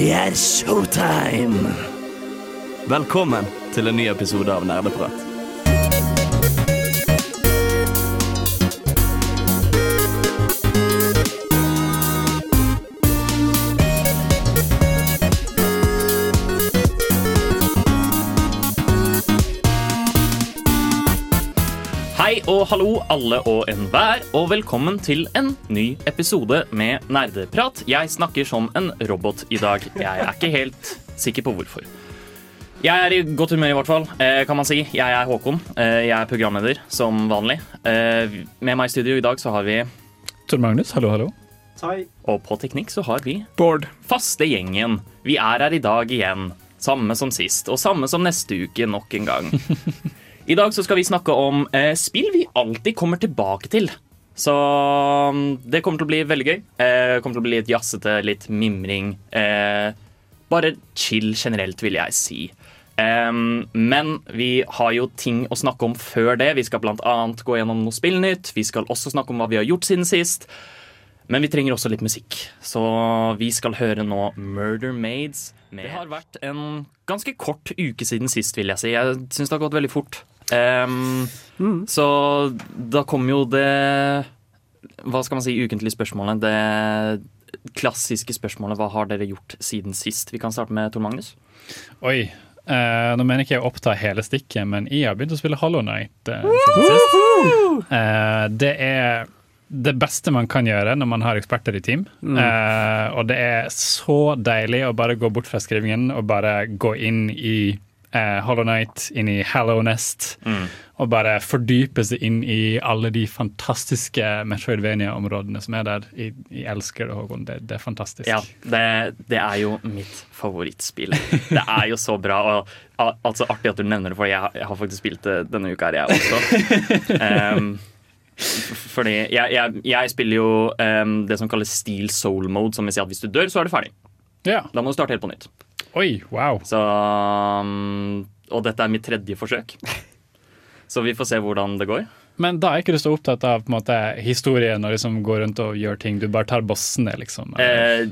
Det er showtime! Velkommen til en ny episode av Nerdeprat. Hei og hallo, alle og enhver, og velkommen til en ny episode med Nerdeprat. Jeg snakker som en robot i dag. Jeg er ikke helt sikker på hvorfor. Jeg er i godt humør, i hvert fall, eh, kan man si. Jeg er Håkon. Eh, Jeg er programleder, som vanlig. Eh, Med meg i studio i dag så har vi Tor Magnus, hallo, hallo. Og på teknikk så har vi Bård. faste gjengen. Vi er her i dag igjen. Samme som sist, og samme som neste uke nok en gang. I dag så skal vi snakke om eh, spill vi alltid kommer tilbake til. Så mm, det kommer til å bli veldig gøy. Eh, kommer til å bli litt jazzete, litt mimring. Eh, bare chill generelt, vil jeg si. Um, men vi har jo ting å snakke om før det. Vi skal annet gå gjennom noe spillnytt. Vi skal også snakke om hva vi har gjort siden sist. Men vi trenger også litt musikk, så vi skal høre nå Murder Maids. Med. Det har vært en ganske kort uke siden sist, vil jeg si. Jeg syns det har gått veldig fort. Em, Så da kom jo det Hva skal man si, ukentlige spørsmålet. Det klassiske spørsmålet hva har dere gjort siden sist? Vi kan starte med Tor Magnus. Oi. Uh, nå mener ikke jeg å oppta hele stikket, men jeg har begynt å spille Hollow Night Uh, siden. Eh, det er det beste man kan gjøre når man har eksperter i team. Eh, og det er så deilig å bare gå bort fra skrivingen og bare gå inn i eh, Hollow Night, inn i Hallow Nest, og bare fordype seg inn i alle de fantastiske Metroidvania-områdene som er der. Jeg, jeg elsker det, Håkon. Det, det er fantastisk. Ja, det, det er jo mitt favorittspill. Det er jo så bra. Og, al- altså Artig at du nevner det, for jeg, har- jeg har faktisk spilt det denne uka her, jeg også. F- fordi jeg, jeg, jeg spiller jo um, det som kalles steel soul mode, som vil si at hvis du dør, så er du ferdig. Ja. Da må du starte helt på nytt. Oi, wow. Så, um, og dette er mitt tredje forsøk. Så vi får se hvordan det går. Men da er ikke du så opptatt av måte, historien og liksom går rundt og gjør ting. Du bare tar bossene, liksom. Eh,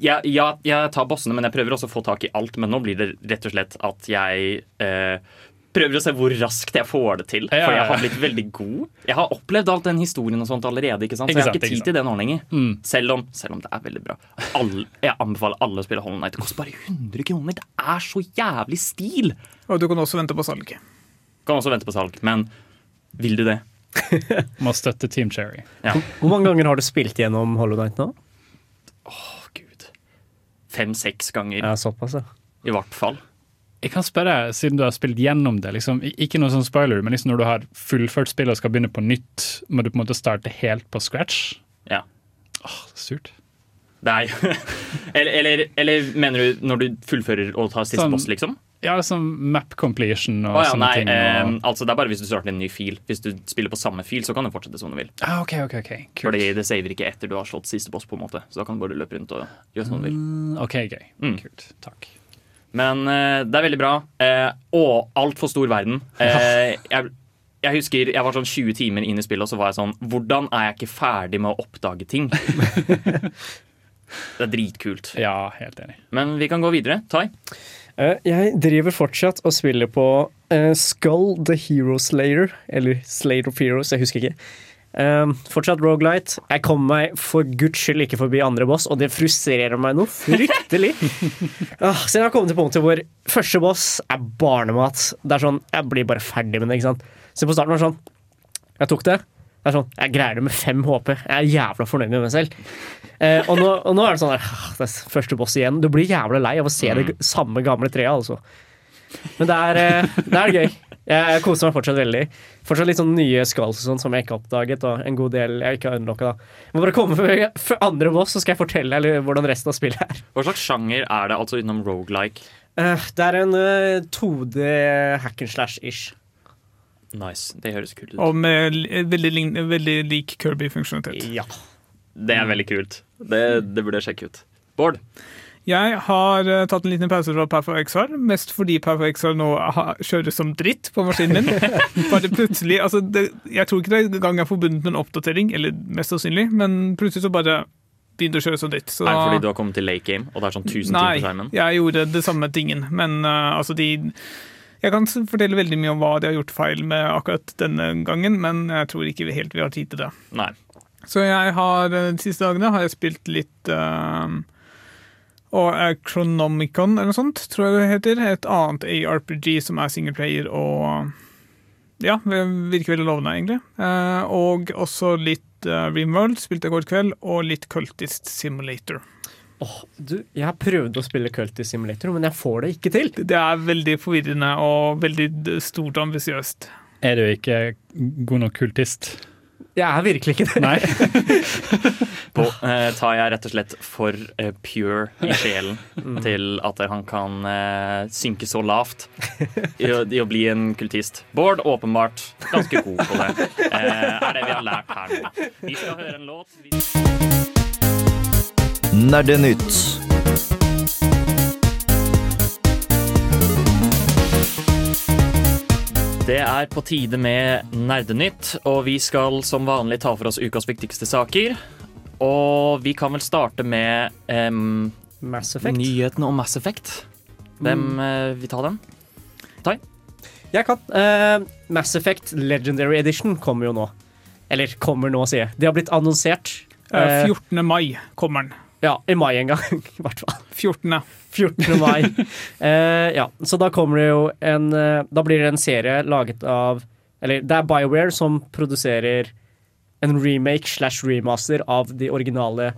ja, ja, jeg tar bossene, men jeg prøver også å få tak i alt. Men nå blir det rett og slett at jeg eh, prøver å se hvor raskt jeg får det til. For jeg har blitt veldig god. Jeg har opplevd alt den historien og sånt allerede. ikke sant? Så jeg har ikke tid til det nå lenger. Mm. Selv, om, selv om det er veldig bra. Alle, jeg anbefaler alle å spille Hollow Knight. Det koster bare 100 kroner. Det er så jævlig stil! Og du kan også vente på salg. Kan også vente på salg, men vil du det? Må støtte Team Cherry. Hvor mange ganger har du spilt gjennom Hollow Night nå? Å, gud. Fem-seks ganger, Ja, såpass, ja. i hvert fall. Jeg kan spørre, siden du har spilt gjennom det, liksom, ikke noe sånn spoiler, men liksom når du har fullført spillet og skal begynne på nytt, må du på en måte starte helt på scratch? Ja. Åh, surt. Jo eller, eller, eller mener du når du fullfører og tar siste Sånn- boss, liksom? Ja, liksom map completion og Å ja, sånne nei, ting. eh, altså Det er bare hvis du starter en ny fil. Hvis du spiller på samme fil, så kan du fortsette som du vil. Ah, ok, ok, ok. Kult. Fordi det saver ikke etter du har slått siste boss. på en måte Så da kan du bare løpe rundt og gjøre som du vil. Mm, Ok, gøy. Mm. Kult. Takk. Men eh, det er veldig bra. Eh, og altfor stor verden. Eh, jeg, jeg husker jeg var sånn 20 timer inn i spillet, og så var jeg sånn Hvordan er jeg ikke ferdig med å oppdage ting? det er dritkult. Ja, helt enig. Men vi kan gå videre. Tai. Eh, Jeg driver fortsatt og spiller på eh, Skull the Hero Slayer, eller Slayer of Heroes, jeg husker ikke. Eh, fortsatt Rogalight. Jeg kommer meg for guds skyld ikke forbi andre boss, og det frustrerer meg noe fryktelig. uh, så jeg har kommet til punktet hvor første boss er barnemat. Det er sånn, Jeg blir bare ferdig med det. ikke sant? Så på starten var det sånn Jeg tok det. Det er sånn, Jeg greier det med fem HP. Jeg er jævla fornøyd med meg selv. Uh, og, nå, og nå er det sånn der, ah, det er første boss igjen. Du blir jævla lei av å se det samme gamle treet, altså. Men det er, eh, det er gøy. Jeg koser meg fortsatt veldig. Fortsatt litt sånn nye skulls og sånn som jeg ikke har oppdaget, og en god del jeg ikke har unlocka. da. Må bare komme for, andre boss, så skal jeg fortelle deg hvordan resten av spillet er. Hva slags sjanger er det altså utenom rogelike? Uh, det er en uh, 2D hack and slash-ish. Nice. Det høres kult ut. Og med veldig, lign- veldig lik Kirby-funksjonalitet. Ja. Det er veldig kult. Det, det burde jeg sjekke ut. Bård. Jeg har eh, tatt en liten pause fra Path XR, mest fordi Path XR nå kjøres som dritt på maskinen min. Bare plutselig, altså det, Jeg tror ikke det er gang jeg forbundet med en oppdatering, eller mest sannsynlig, men plutselig så bare begynte å kjøre som dritt. Så Er det fordi du har kommet til late game, og det er sånn 1000 Nei, på skjermen? Nei, jeg gjorde det samme tingen, men uh, altså de Jeg kan fortelle veldig mye om hva de har gjort feil med akkurat denne gangen, men jeg tror ikke vi helt vi har tid til det. Nei. Så jeg har eh, de siste dagene har jeg spilt litt eh, og Chronomicon eller noe sånt, tror jeg det heter. Et annet ARPG som er singleplayer og Ja, virker veldig lovende, egentlig. Eh, og også litt Reamworld, Rimworld spilte jeg i kveld, og litt Cultist Simulator. Åh, du, jeg har prøvd å spille Cultist Simulator, men jeg får det ikke til. Det er veldig forvirrende og veldig stort og ambisiøst. Er du ikke god nok kultist? Jeg er virkelig ikke det. Nei. På, eh, tar jeg rett og slett for eh, pure i sjelen til at han kan eh, synke så lavt i, i å bli en kultist. Bård åpenbart ganske god på det. Eh, er det vi har lært her nå. Vi skal høre en låt. Vi... Nerdenytt. Det er på tide med Nerdenytt, og vi skal som vanlig ta for oss ukas viktigste saker. Og vi kan vel starte med um, Mass Effect. nyhetene om Mass Effect. Hvem eh, vil ta den? Jeg kan. Uh, Mass Effect Legendary Edition kommer jo nå. Eller kommer nå, sier jeg. Det har blitt annonsert. Eh, Eh, 14. mai kommer den. Ja, i mai en gang, i hvert fall. 14. 14. mai. Eh, ja, så da kommer det jo en eh, Da blir det en serie laget av Eller det er BioWare som produserer en remake slash remaster av de originale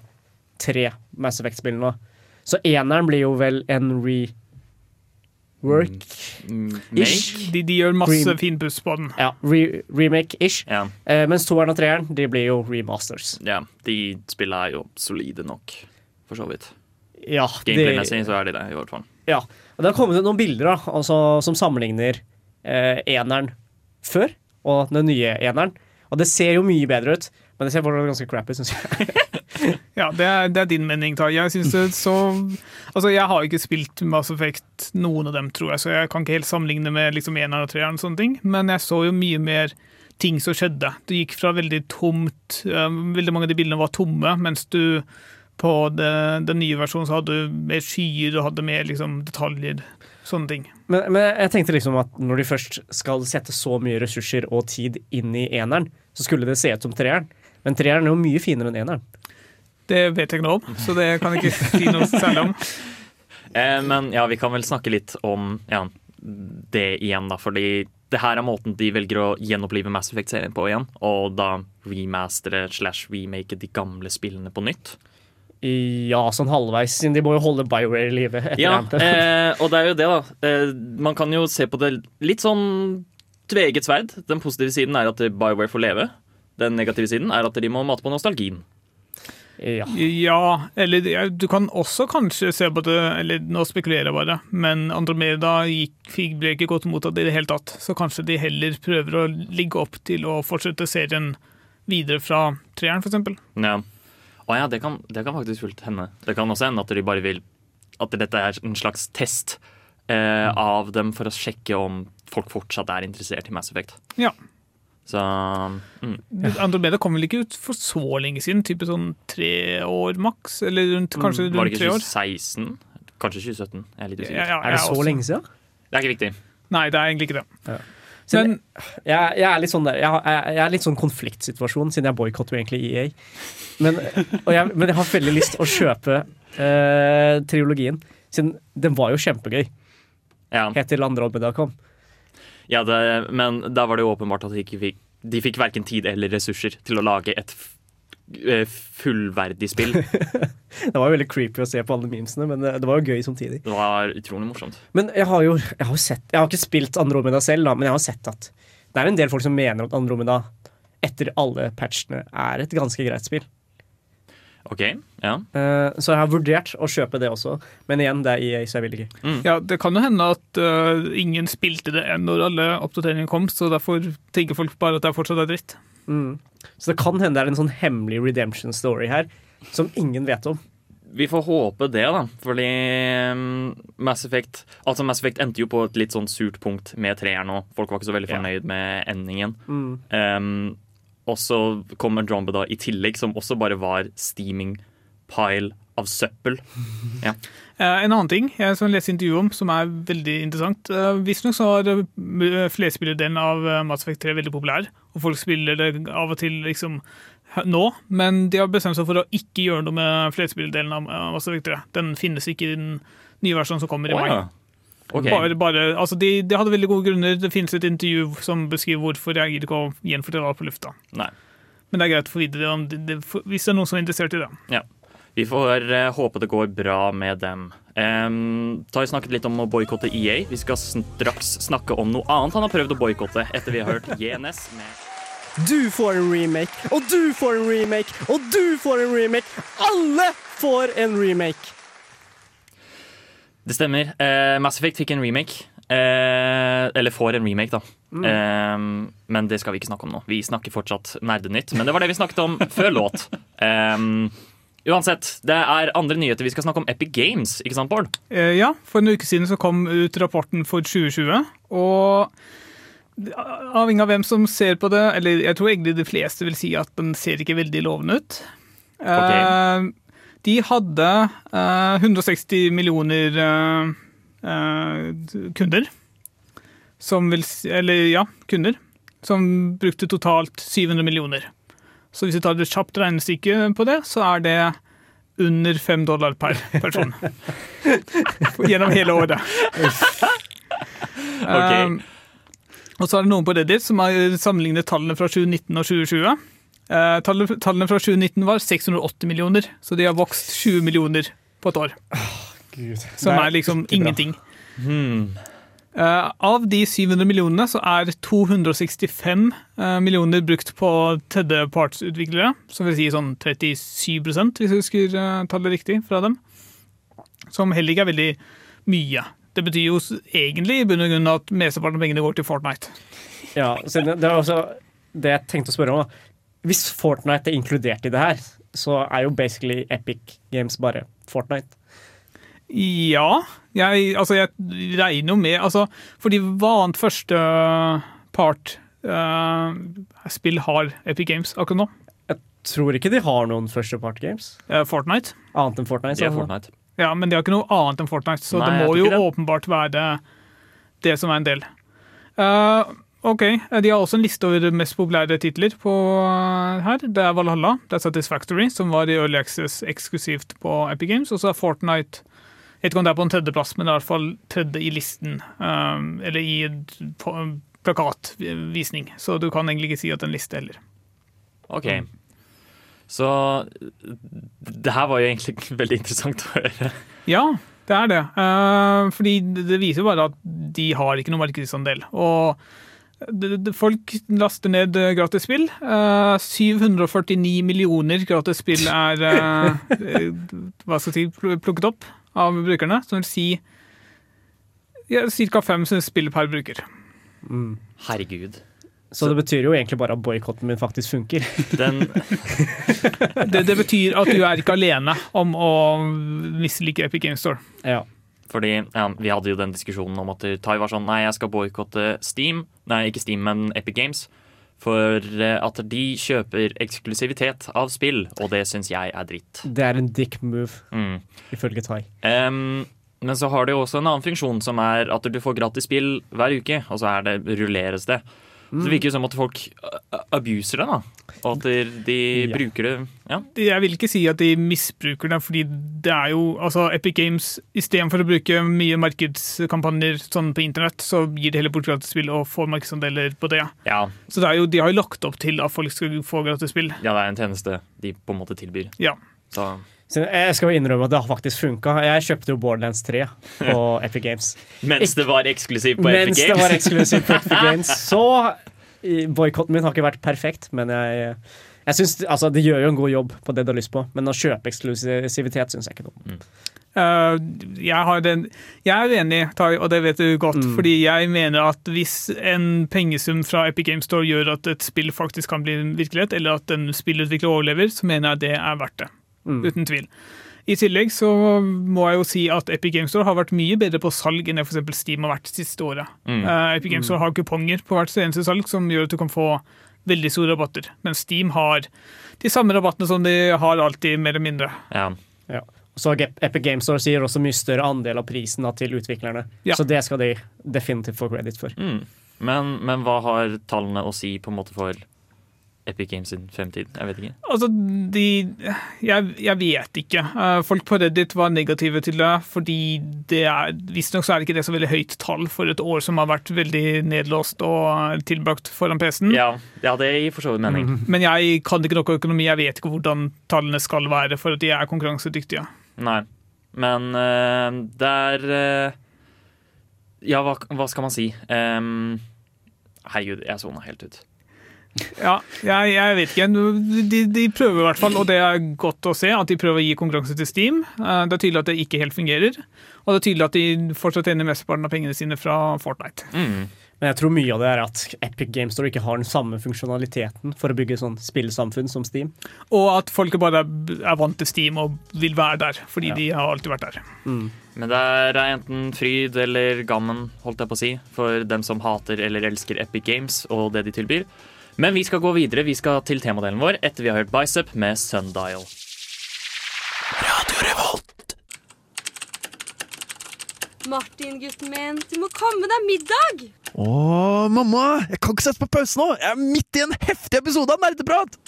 tre Mass Effect-spillene. Så eneren blir jo vel en rework. Mm, Ish. De, de gjør masse fin finpuss på den. Ja, re remake-ish. Ja, Eh, mens toeren og treeren de blir jo remasters. ja, de spillene er jo solide nok, for så vidt. Ja, Gameplay-messig så er de det, i hvert fall. ja. Og det har kommet ut noen bilder da, altså, som sammenligner eh, eneren før og den nye eneren. Og det ser jo mye bedre ut, men det ser fortsatt ganske crappy, syns jeg. Ja, det er, det er din mening, Ta. Jeg synes det så Altså, jeg har ikke spilt Mass Effect, noen av dem, tror jeg, så jeg kan ikke helt sammenligne med liksom eneren og treeren og sånne ting, men jeg så jo mye mer ting som skjedde. Det gikk fra veldig tomt eh, Veldig mange av de bildene var tomme, mens du på det, den nye versjonen så hadde du mer skyer og hadde mer liksom, detaljer. Sånne ting. Men, men jeg tenkte liksom at når de først skal sette så mye ressurser og tid inn i eneren, så skulle det se ut som treeren. Men treeren er jo mye finere enn eneren. Det vet jeg ikke noe om, så det kan jeg ikke si noe særlig om. Eh, men ja, vi kan vel snakke litt om ja, det igjen, da. Fordi det her er måten de velger å gjenopplive Mass Effect-serien på igjen. Og da remastere slash remake de gamle spillene på nytt. Ja, sånn halvveis, siden de må jo holde BioWare i live. Ja, eh, og det er jo det, da. Eh, man kan jo se på det litt sånn tveegget sverd. Den positive siden er at BioWare får leve. Den negative siden er at de må mate på nostalgien. ja. Ja, eller ja, du kan også kanskje se på det Eller nå spekulerer jeg bare, men Andromeda gikk, fikk- ble ikke godt mottatt i det hele tatt. Så kanskje de heller prøver å ligge opp til å fortsette serien videre fra treeren, f.eks. Ja. Å ja, det kan, det kan faktisk fullt hende. Det kan også hende at de bare vil At dette er en slags test eh, av dem for å sjekke om folk fortsatt er interessert i Mass Effect. Ja. Så mm. Andromeda kom vel ikke ut for så lenge siden? Type sånn tre år maks? Eller rundt, kanskje Mm, Var det tre ikke år? 2016? Kanskje 2017? Jeg er litt usikker. Ja, ja, Er det så også. lenge siden? Det er ikke viktig. Nei, det er egentlig ikke det. Siden Men jeg, jeg er litt sånn der, jeg, jeg, er litt sånn konfliktsituasjon, siden jeg boikotter egentlig EA. Men, jeg, men jeg har veldig lyst å kjøpe eh, triologien, siden den var jo kjempegøy. Ja. Helt til Andromeda kom. Ja, det, men da var det jo åpenbart at de ikke fikk De fikk verken tid eller ressurser til å lage et fullverdig spill. Det var veldig creepy å se på alle memesene, men det, det var jo gøy samtidig. Det var utrolig morsomt. Men jeg har jo jeg har sett Jeg har ikke spilt Andromeda selv, da, men jeg har sett at det er en del folk som mener at Andromeda etter alle patchene er et ganske greit spill. OK, ja. Eh, så jeg har vurdert å kjøpe det også, men igjen, det er EA, så jeg vil ikke. ja, det kan jo hende at uh, ingen spilte det når alle oppdateringene kom, så derfor tenker folk bare at det fortsatt er dritt. Mm. Så det kan hende det er en sånn hemmelig redemption story her, som ingen vet om. Vi får håpe det, da. Fordi um, Mass Effect Altså Mass Effect endte jo på et litt sånn surt punkt med treeren nå. Folk var ikke så veldig Ja. med endingen. Mm. Um, og så kom da i tillegg, som også bare var steaming pile av søppel. Ja. Eh, En annen ting jeg skal lese intervju om, som er veldig interessant. Uh, Visstnok så var eh, flerspillerdelen av eh, Mass Effect 3 veldig populær, og folk spiller det av og til liksom nå, men de har bestemt seg for å ikke gjøre noe med flerspilldelen av Mass Effect 3. Den finnes ikke i den nye versjonen som kommer i mai. ja. Ok. Bare, bare, altså de, de hadde veldig gode grunner. Det finnes et intervju som beskriver hvorfor. Jeg gidder ikke å gjenfortelle alt på lufta. Nei. Men det er greit å få vite det, om det, det hvis det er noen som er interessert i det. Ja. Vi får eh, håpe det går bra med dem. Um, da har vi snakket litt om å boikotte EA. Vi skal straks snakke om noe annet han har prøvd å boikotte etter vi har hørt JNS med Du får en remake, og du får en remake, og du får en remake. Alle får en remake. Det stemmer. Eh, Mass Effect fikk en remake. Eh, eller får en remake, da. Eh, men det skal vi ikke snakke om nå. Vi snakker fortsatt Nerdenytt. Men det var det vi snakket om før låt. Eh, uansett, det er andre nyheter. Vi skal snakke om Epic Games, ikke sant, Bård? Eh, ja, for en uke siden så kom ut rapporten for 2020, og avhengig av hvem som ser på det, eller jeg tror egentlig de fleste vil si at den ser ikke veldig lovende ut. Eh, de hadde eh, 160 millioner eh, eh, kunder, som vil eller ja, kunder, som brukte totalt 700 millioner. Så hvis vi tar et kjapt regnestykke på det, så er det under fem dollar per person. Gjennom hele året. Um, og så er det noen på Reddit som har sammenlignet tallene fra 2019 og 2020. Eh, tallene, tallene fra 2019 var 680 millioner, så de har vokst 20 millioner på et år. Som Nei, er liksom ingenting. Hmm. Eh, av de 700 millionene så er 265 eh, millioner brukt på tredjepartsutviklere. Som vil si sånn 37 hvis jeg husker eh, tallet riktig fra dem. Som heller ikke er veldig mye. Det betyr jo egentlig i bunn og grunn at mesteparten av pengene går til Fortnite. Ja, så det, er også det jeg tenkte å spørre om. da. Hvis Fortnite er inkludert i det her, så er jo basically Epic Games bare Fortnite. Ja, jeg, altså jeg regner jo med altså, Fordi vant første part uh, spill har Epic Games akkurat nå. Jeg Tror ikke de har noen første part games, Uh, Fortnite. annet enn Fortnite. Så. Ja, Fortnite. Ja, men de har ikke noe annet enn Fortnite, så Nei, det må jo det. åpenbart være det som er en del. Uh, ok, De har også en liste over de mest populære titler på eh, her. Det er Valhalla, det er Satisfactory, som var i Early Access eksklusivt på Epic Games, og så er Fortnite Jeg vet ikke om det er på en tredjeplass, men det er i hvert fall tredje i listen. eh, eller i plakatvisning, så du kan egentlig ikke si at det er en liste heller. OK. Så det her var jo egentlig veldig interessant å høre. Ja, det er det. Eh, fordi det viser jo bare at de har ikke noen markedsandel. Og folk laster ned eh, gratis spill. Eh, 749 millioner gratis spill er eh, eh, hva skal jeg si, plukket opp av brukerne, som vil si ja, ca. fem spill per bruker. Herregud. Så det betyr jo egentlig bare at boikotten min faktisk funker. Den Det, det betyr at du er ikke alene om å mislike Epic Games Store. ja. Fordi ja, Vi hadde jo den diskusjonen om at Tai var sånn Nei, jeg skal boikotte Steam. Nei, ikke Steam, men Epic Games. For eh, at de kjøper eksklusivitet av spill, og det syns jeg er dritt. Det er en dick move, Mm. ifølge Tai. Um, men så har det jo også en annen funksjon, som er at du får gratis spill hver uke, og så er det rulleres det. Så det virker jo som at folk uh, abuser det, da. Og at de, Ja. bruker det Ja. Jeg vil ikke si at de misbruker det, fordi det er jo altså Epic Games istedenfor å bruke mye markedskampanjer sånn på internett, så gir de heller bort gratisspill og får markedsandeler på det. ja. Så det er jo, de har jo lagt opp til at folk skal få gratisspill. Ja, det er en tjeneste de på en måte tilbyr. Ja. Så jeg skal jo innrømme at det har faktisk funka. Jeg kjøpte jo Borderlands 3 på Epic Games. Mens det var eksklusivt på Mens Epic det Games. var eksklusivt på Epic Games. Så boikotten min har ikke vært perfekt, men jeg, jeg synes, altså, Det gjør jo en god jobb på det du har lyst på. Men å kjøpe eksklusivitet syns jeg ikke noe. Eh, jeg, har den, jeg er uenig, og det vet du godt. Mm. Fordi jeg mener at hvis en pengesum fra Epic Games Store gjør at et spill faktisk kan bli en virkelighet, eller at en spillutvikler overlever, så mener jeg det er verdt det. Mm. Uten tvil. I tillegg så må jeg jo si at Epic Games Store har vært mye bedre på salg enn det f.eks. Steam har vært siste året. Mm. Uh, Epic Games Store har kuponger på hvert eneste salg som gjør at du kan få veldig store rabatter. Men Steam har de samme rabattene som de har alltid, mer eller mindre. Ja. Ja. Så Epic Games Store sier også mye større andel av prisen til utviklerne. Ja. Så det skal de definitivt få credit for. Mm. Men, men hva har tallene å si på en måte for Epic Games sin fremtid? Jeg vet ikke. Altså, de Jeg, jeg vet ikke. Eh, Folk på Reddit var negative til det, fordi det er Visstnok så er det ikke det så veldig høyt tall for et år som har vært veldig nedlåst og tilbrakt foran PC-en. Ja, ja det gir for så vidt mening. Men jeg kan ikke noe økonomi, jeg vet ikke hvordan tallene skal være for at de er konkurransedyktige. Nei. Men eh, det er eh, Ja, hva, hva skal man si? Um, herregud, jeg sona helt ut. Ja, jeg, jeg vet ikke. De, de prøver i hvert fall, og det er godt å se at de prøver å gi konkurranse til Steam. Eh, Det er tydelig at det ikke helt fungerer. Og det er tydelig at de fortsatt tjener mesteparten av pengene sine fra Fortnite. Mm. Men jeg tror mye av det er at Epic Games Store ikke har den samme funksjonaliteten for å bygge sånn spillsamfunn som Steam. Og at folk bare er vant til Steam og vil være der, fordi Ja. de har alltid vært der. Men det er enten fryd eller gammen, holdt jeg på å si, for dem som hater eller elsker Epic Games og det de tilbyr. Men vi skal gå videre. Vi skal til temadelen vår etter vi har hørt Bicep med Sundial. Radio Revolt. Martin, gutten min, du må komme deg middag! Å, mamma! Jeg kan ikke sette på pause nå! Jeg er midt i en heftig episode av Nerdeprat!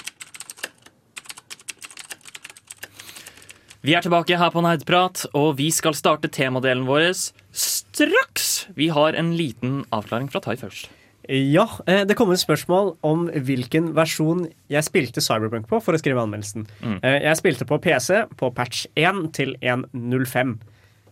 Vi er tilbake her på Nerdprat, og vi skal starte temadelen vår straks. Vi har en liten avklaring fra Tai først. Ja, eh, det kom et spørsmål om hvilken versjon jeg spilte Cyberpunk på for å skrive anmeldelsen. Mm. Eh, Jeg spilte på PC på patch 1 til 1.05.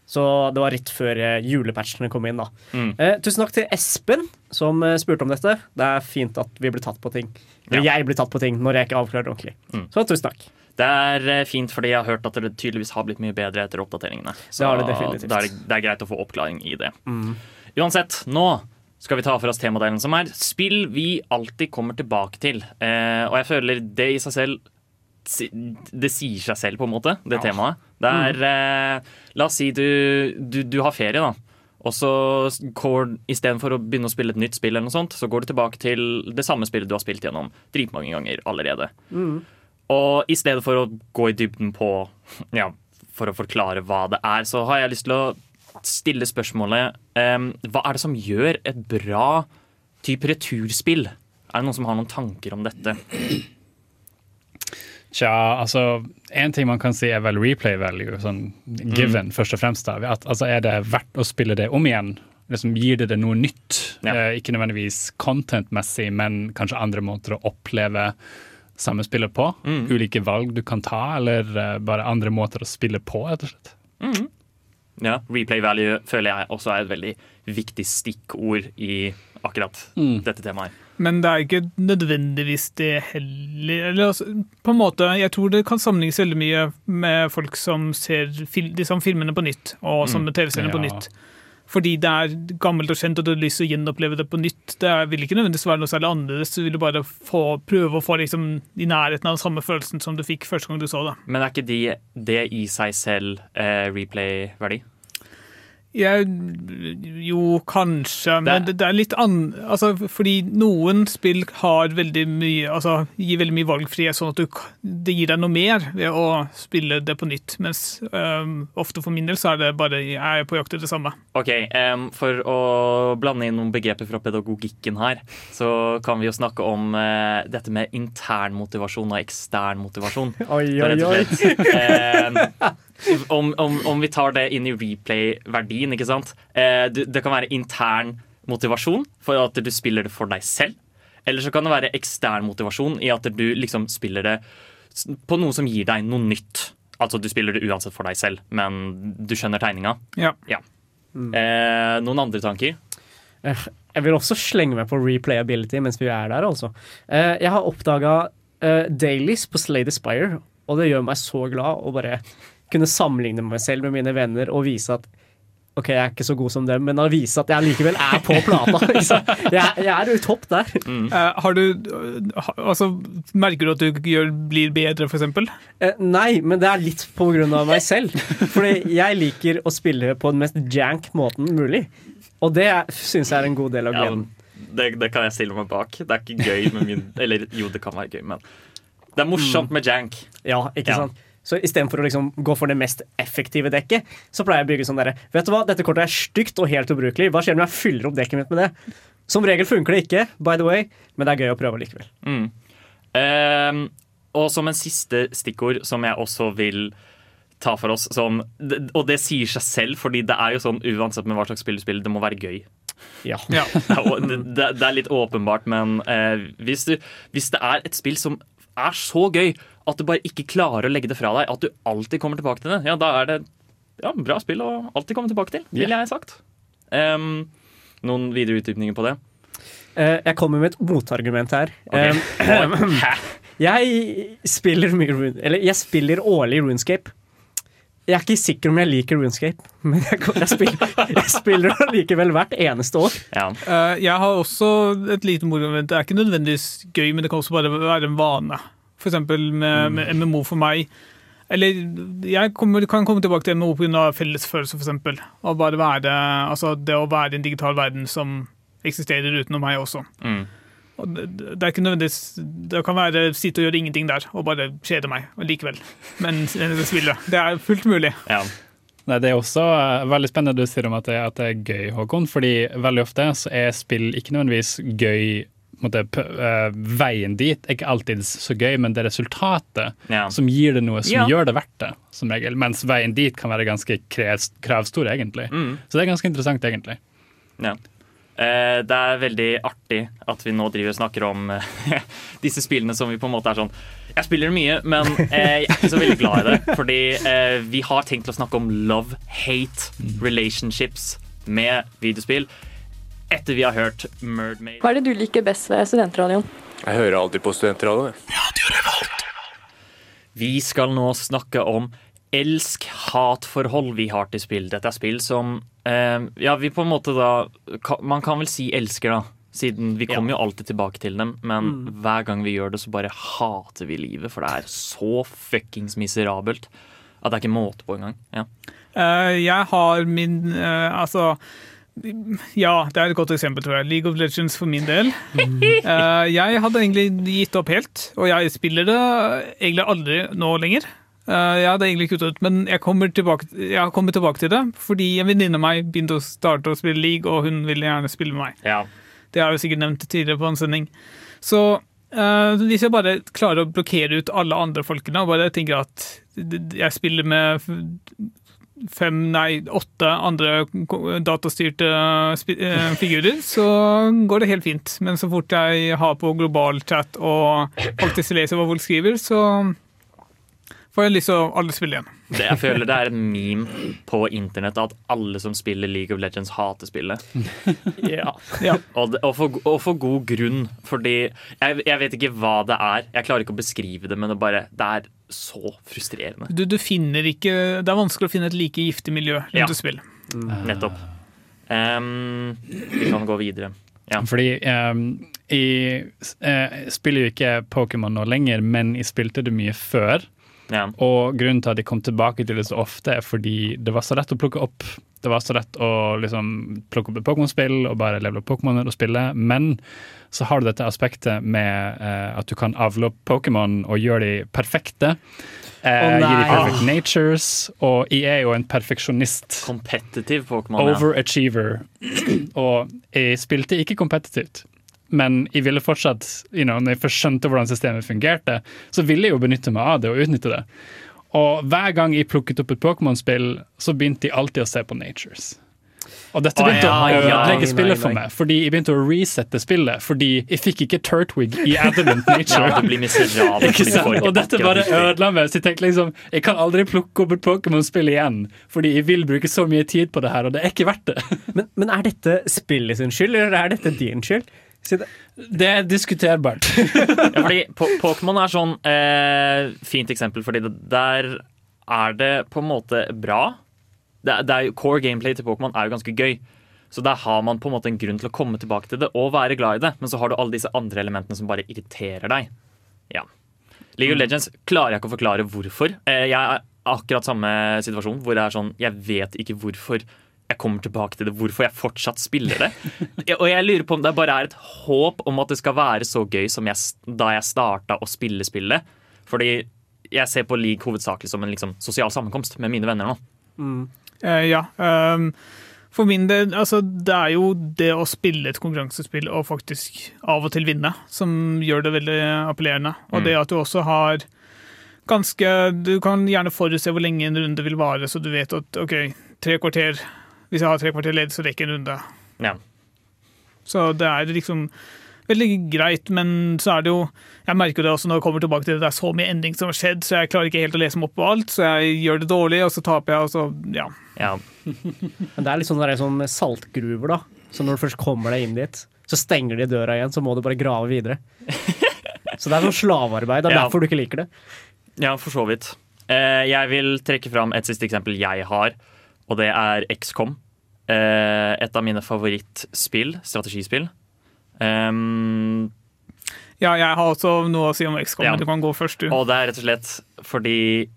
Så det var rett før eh, julepatchene kom inn. da. Mm. Tusen takk til Espen som spurte om dette. Det er fint at vi blir tatt på ting. Eller Ja. jeg blir tatt på ting når jeg ikke avklarer ordentlig. Mm. Så tusen takk. Det er fint, fordi jeg har hørt at det tydeligvis har blitt mye bedre etter oppdateringene. Så Det det definitivt. da er det, det er greit å få oppklaring i det. Uansett, nå skal vi ta for oss temadelen som er spill vi alltid kommer tilbake til. Eh, og jeg føler det i seg selv Det sier seg selv, på en måte, det temaet. Det er eh, La oss si du, du, du har ferie, da. Og så går istedenfor å begynne å spille et nytt spill, eller noe sånt, så går du tilbake til det samme spillet du har spilt gjennom dritmange ganger allerede. Og i stedet for å gå i dybden på Ja, for å forklare hva det er, så har jeg lyst til å stille spørsmålet um, Hva er det som gjør et bra type returspill? Er det noen som har noen tanker om dette? Tja, altså En ting man kan si er vel replay value, sånn given, først og fremst. da. At, altså, Er det verdt å spille det om igjen? Liksom, gir det det noe nytt? Ja. Eh, ikke nødvendigvis content-messig, men kanskje andre måter å oppleve samme spillet på? Ulike valg du kan ta, eller eh, bare andre måter å spille på, rett og slett. Ja, Replay value føler jeg også er et veldig viktig stikkord i akkurat dette temaet. Men det er ikke nødvendigvis det heller. Eller, altså, på en måte, Jeg tror det kan sammenlignes veldig mye med folk som ser fil de samme filmene på nytt, og sånne TV-seriene på Ja. nytt. Fordi det er gammelt og kjent, og du har lyst til å gjenoppleve det på nytt. Det vil ikke nødvendigvis være noe særlig annerledes. Du vil bare få, prøve å få liksom, i nærheten av den samme følelsen som du fikk første gang du så det. Men er ikke de, det i seg selv eh, replay-verdi? Jeg, jo, kanskje, men Det- det, det er litt an... Altså, fordi noen spill har veldig mye Altså gir veldig mye valgfrihet, sånn at du, det gir deg noe mer ved å spille det på nytt. Mens um, ofte for min del så er det bare jeg er på jakt etter det samme. Ok, um, For å blande inn noen begreper fra pedagogikken her, så kan vi jo snakke om uh, dette med intern motivasjon og ekstern motivasjon. Oi, oi, oi. Om, om, om vi tar det inn i replay-verdien, ikke sant. Eh, du, det kan være intern motivasjon for at du spiller det for deg selv. Eller så kan det være ekstern motivasjon i at du liksom spiller det på noe som gir deg noe nytt. Altså du spiller det uansett for deg selv, men du skjønner tegninga. Ja. Eh, noen andre tanker? Eh, Jeg vil også slenge meg på replayability mens vi er der, altså. Eh, Jeg har oppdaga dailies på Slay the Spire, og det gjør meg så glad å bare kunne sammenligne meg selv med mine venner og vise at OK, jeg er ikke så god som dem, men å vise at jeg likevel er på plata. Liksom. Jeg, jeg er jo i topp der. Eh, har du uh, Altså, merker du at du gjør, blir bedre, for eksempel? Eh, nei, men det er litt på grunn av meg selv. Fordi jeg liker å spille på den mest jank måten mulig. Og det syns jeg er en god del av Ja. Det, det kan jeg stille meg bak. Det er ikke gøy med min Eller jo, det kan være gøy, men det er morsomt med jank. Ja, ikke Ja. Så istedenfor å liksom gå for det mest effektive dekket, så pleier jeg å bygge sånn derre Vet du hva, dette kortet er stygt og helt ubrukelig. Hva skjer når jeg fyller opp dekket mitt med det? Som regel funker det ikke, by the way, men det er gøy å prøve likevel. Mm. Um, og som en siste stikkord som jeg også vil ta for oss som, Og det sier seg selv, fordi det er jo sånn uansett med hva slags spill du spiller, det må være gøy. Ja. Ja. Det er, det, det, det er litt åpenbart, men eh, hvis, du, hvis det er et spill som er så gøy at du bare ikke klarer å legge det fra deg, at du alltid kommer tilbake til det, ja, da er det ja, bra spill å alltid komme tilbake til, ville jeg sagt. Um, noen videre utdypninger på det? Uh, jeg kommer med et motargument her. Okay. Jeg spiller mye Rune... Eller jeg spiller årlig Runescape. Jeg er ikke sikker om jeg liker Runescape, men jeg, jeg spiller, jeg spiller det likevel hvert eneste år. Ja. Uh, Jeg har også et lite motargument. Det er ikke nødvendigvis gøy, men det kan også bare være en vane. Eksempel med, med MMO for meg. Eller jeg kommer, kan komme tilbake til MMO pga. fellesfølelse, eksempel. Og bare være, altså det å være i en digital verden som eksisterer utenom meg også. Mm. Og det, det er ikke nødvendigvis Det kan være sitte og gjøre ingenting der og bare kjede meg og likevel. Men det spillet. Det er fullt mulig. ja. Nei, Det er også eh, veldig spennende du sier om at det, at det er gøy, Håkon. fordi veldig ofte så er spill ikke nødvendigvis gøy måte, p- eh, Veien dit er ikke alltid så gøy, men det er resultatet Ja. som gir det noe som Ja. gjør det verdt det. som regel, Mens veien dit kan være ganske kravstor, egentlig. Mm. Så det er ganske interessant, egentlig. Ja. Eh, det er veldig artig at vi nå driver og snakker om eh, disse spillene som vi på en måte er sånn Jeg spiller mye, men jeg er ikke så veldig glad i det. Fordi vi har tenkt å snakke om love-hate relationships med videospill etter vi har hørt 'Mermaid'. Hva er det du liker best ved studentradioen? Jeg hører alltid på studentradioen. Vi skal nå snakke om elsk-hat-forhold vi har til spill. Dette er spill som eh, Ja, vi på en måte da Man kan vel si elsker, da. Siden vi kommer jo alltid tilbake til dem, men hver gang vi gjør det, så bare hater vi livet. For det er så fuckings miserabelt at det er ikke måte på engang. Ja. Uh, jeg har min uh, Altså Ja, det er et godt eksempel, tror jeg. League of Legends for min del. Uh, jeg hadde egentlig gitt opp helt, og jeg spiller det egentlig aldri nå lenger. Uh, jeg hadde egentlig kuttet ut, men jeg kommer tilbake, jeg kommer tilbake til det fordi en venninne av meg begynte å starte å spille league, og hun ville gjerne spille med meg. ja. Det har jeg jo sikkert nevnt tidligere på en sending. Så uh, hvis jeg bare klarer å blokkere ut alle andre folkene og bare tenker at jeg spiller med fem, nei, åtte andre datastyrte eh, figurer, så går det helt fint. Men så fort jeg har på global chat og faktisk leser hva folk skriver, så får jeg å alle spille igjen. Det, jeg føler det er en meme på internett at alle som spiller League of Legends, hater spillet. Ja. Ja. Og, det- og, for, og for god grunn, fordi jeg, jeg vet ikke hva det er. Jeg klarer ikke å beskrive det, men det, bare, det er så frustrerende. Du, du finner ikke Det er vanskelig å finne et like giftig miljø rundt Ja. et spill. Nettopp. Um, vi kan gå videre. Ja. Fordi um, jeg, eh, jeg spiller jo ikke Pokémon nå lenger, men jeg spilte det mye før. Ja. Og grunnen til at de kom tilbake til det så ofte, er fordi det var så lett å plukke opp. Det var så lett å liksom plukke opp et Pokémon-spill og bare levele opp Pokémon og spille. Men så har du dette aspektet med eh, at du kan avle opp Pokémon og gjøre de perfekte. Eh, oh, gi de perfect natures. Og jeg er jo en perfeksjonist. Competitive Pokémon. Ja. Overachiever. og jeg spilte ikke kompetitivt. Men jeg ville fortsatt, you know, når jeg først skjønte hvordan systemet fungerte, så ville jeg jo benytte meg av det og utnytte det. Og hver gang jeg plukket opp et Pokémon-spill, så begynte jeg alltid å se på Natures. Og dette begynte begynte ja, å ødelegge ja, spillet nei, for meg, fordi jeg begynte å resette spillet fordi jeg fikk ikke Turtwig i Adamant Nature. Ja, miserabel. Og dette bare ødela meg. Så jeg tenkte liksom, jeg kan aldri plukke opp et Pokémon-spill igjen, fordi jeg vil bruke så mye tid på det her, og det er ikke verdt det. Men, men er dette spillet sin skyld, eller er dette din skyld? Si det. Det er diskuterbart. Ja, fordi Po- Pokémon er sånn eh, fint eksempel, fordi det, der er det på en måte bra. Det, er- det er core gameplay til Pokémon er jo ganske gøy. Så der har man på en måte en grunn til å komme tilbake til det og være glad i det. Men så har du alle disse andre elementene som bare irriterer deg. Ja. League of Legends klarer jeg ikke å forklare hvorfor. Eh, jeg er akkurat samme situasjon hvor det er sånn Jeg vet ikke hvorfor jeg kommer tilbake til det, hvorfor jeg fortsatt spiller det. Og jeg lurer på om det bare er et håp om at det skal være så gøy som jeg, da jeg starta å spille spillet. Fordi jeg ser på League hovedsakelig som en liksom, sosial sammenkomst med mine venner nå. Eh, ja. Um, for min del, altså, det er jo det å spille et konkurransespill og faktisk av og til vinne, som gjør det veldig appellerende. Og Mm. det at du også har ganske Du kan gjerne forutse hvor lenge en runde vil vare, så du vet at OK, tre kvarter Hvis jeg har tre kvarter ledd, så rekker jeg en runde. Ja. Så det er liksom veldig greit, men så er det jo Jeg merker det også når jeg kommer tilbake til det, det er så mye endring som har skjedd, så jeg klarer ikke helt å lese meg opp på alt, så jeg gjør det dårlig, og så taper jeg, og så ja. Ja. Men det er litt sånn, der, sånn saltgruver, da. Så når du først kommer deg inn dit, så stenger de døra igjen, så må du bare grave videre. Så det er sånn slavearbeid. Det er Ja. derfor du ikke liker det. Ja, for så vidt. Eh, jeg vil trekke fram et siste eksempel jeg har, og det er XCOM. Eh, et av mine favorittspill, strategispill. Um, Ja, jeg har også noe å si om XCOM, Ja. men du kan gå først, du. og det er rett og slett fordi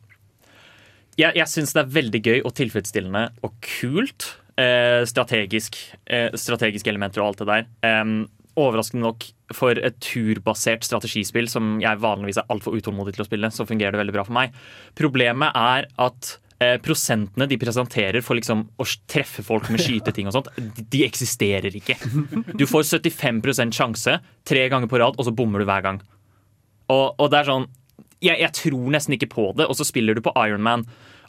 Jeg, jeg syns det er veldig gøy og tilfredsstillende og kult. Eh, strategisk, eh, strategiske elementer og alt det der. Em, overraskende nok, for et turbasert strategispill som jeg vanligvis er altfor utålmodig til å spille, så fungerer det veldig bra for meg. Problemet er at eh, prosentene de presenterer for liksom å treffe folk med skyteting og sånt, de, eksisterer ikke. Du får 75 sjanse tre ganger på rad, og så bommer du hver gang. Og, og det er sånn jeg, jeg tror nesten ikke på det, og så spiller du på Ironman.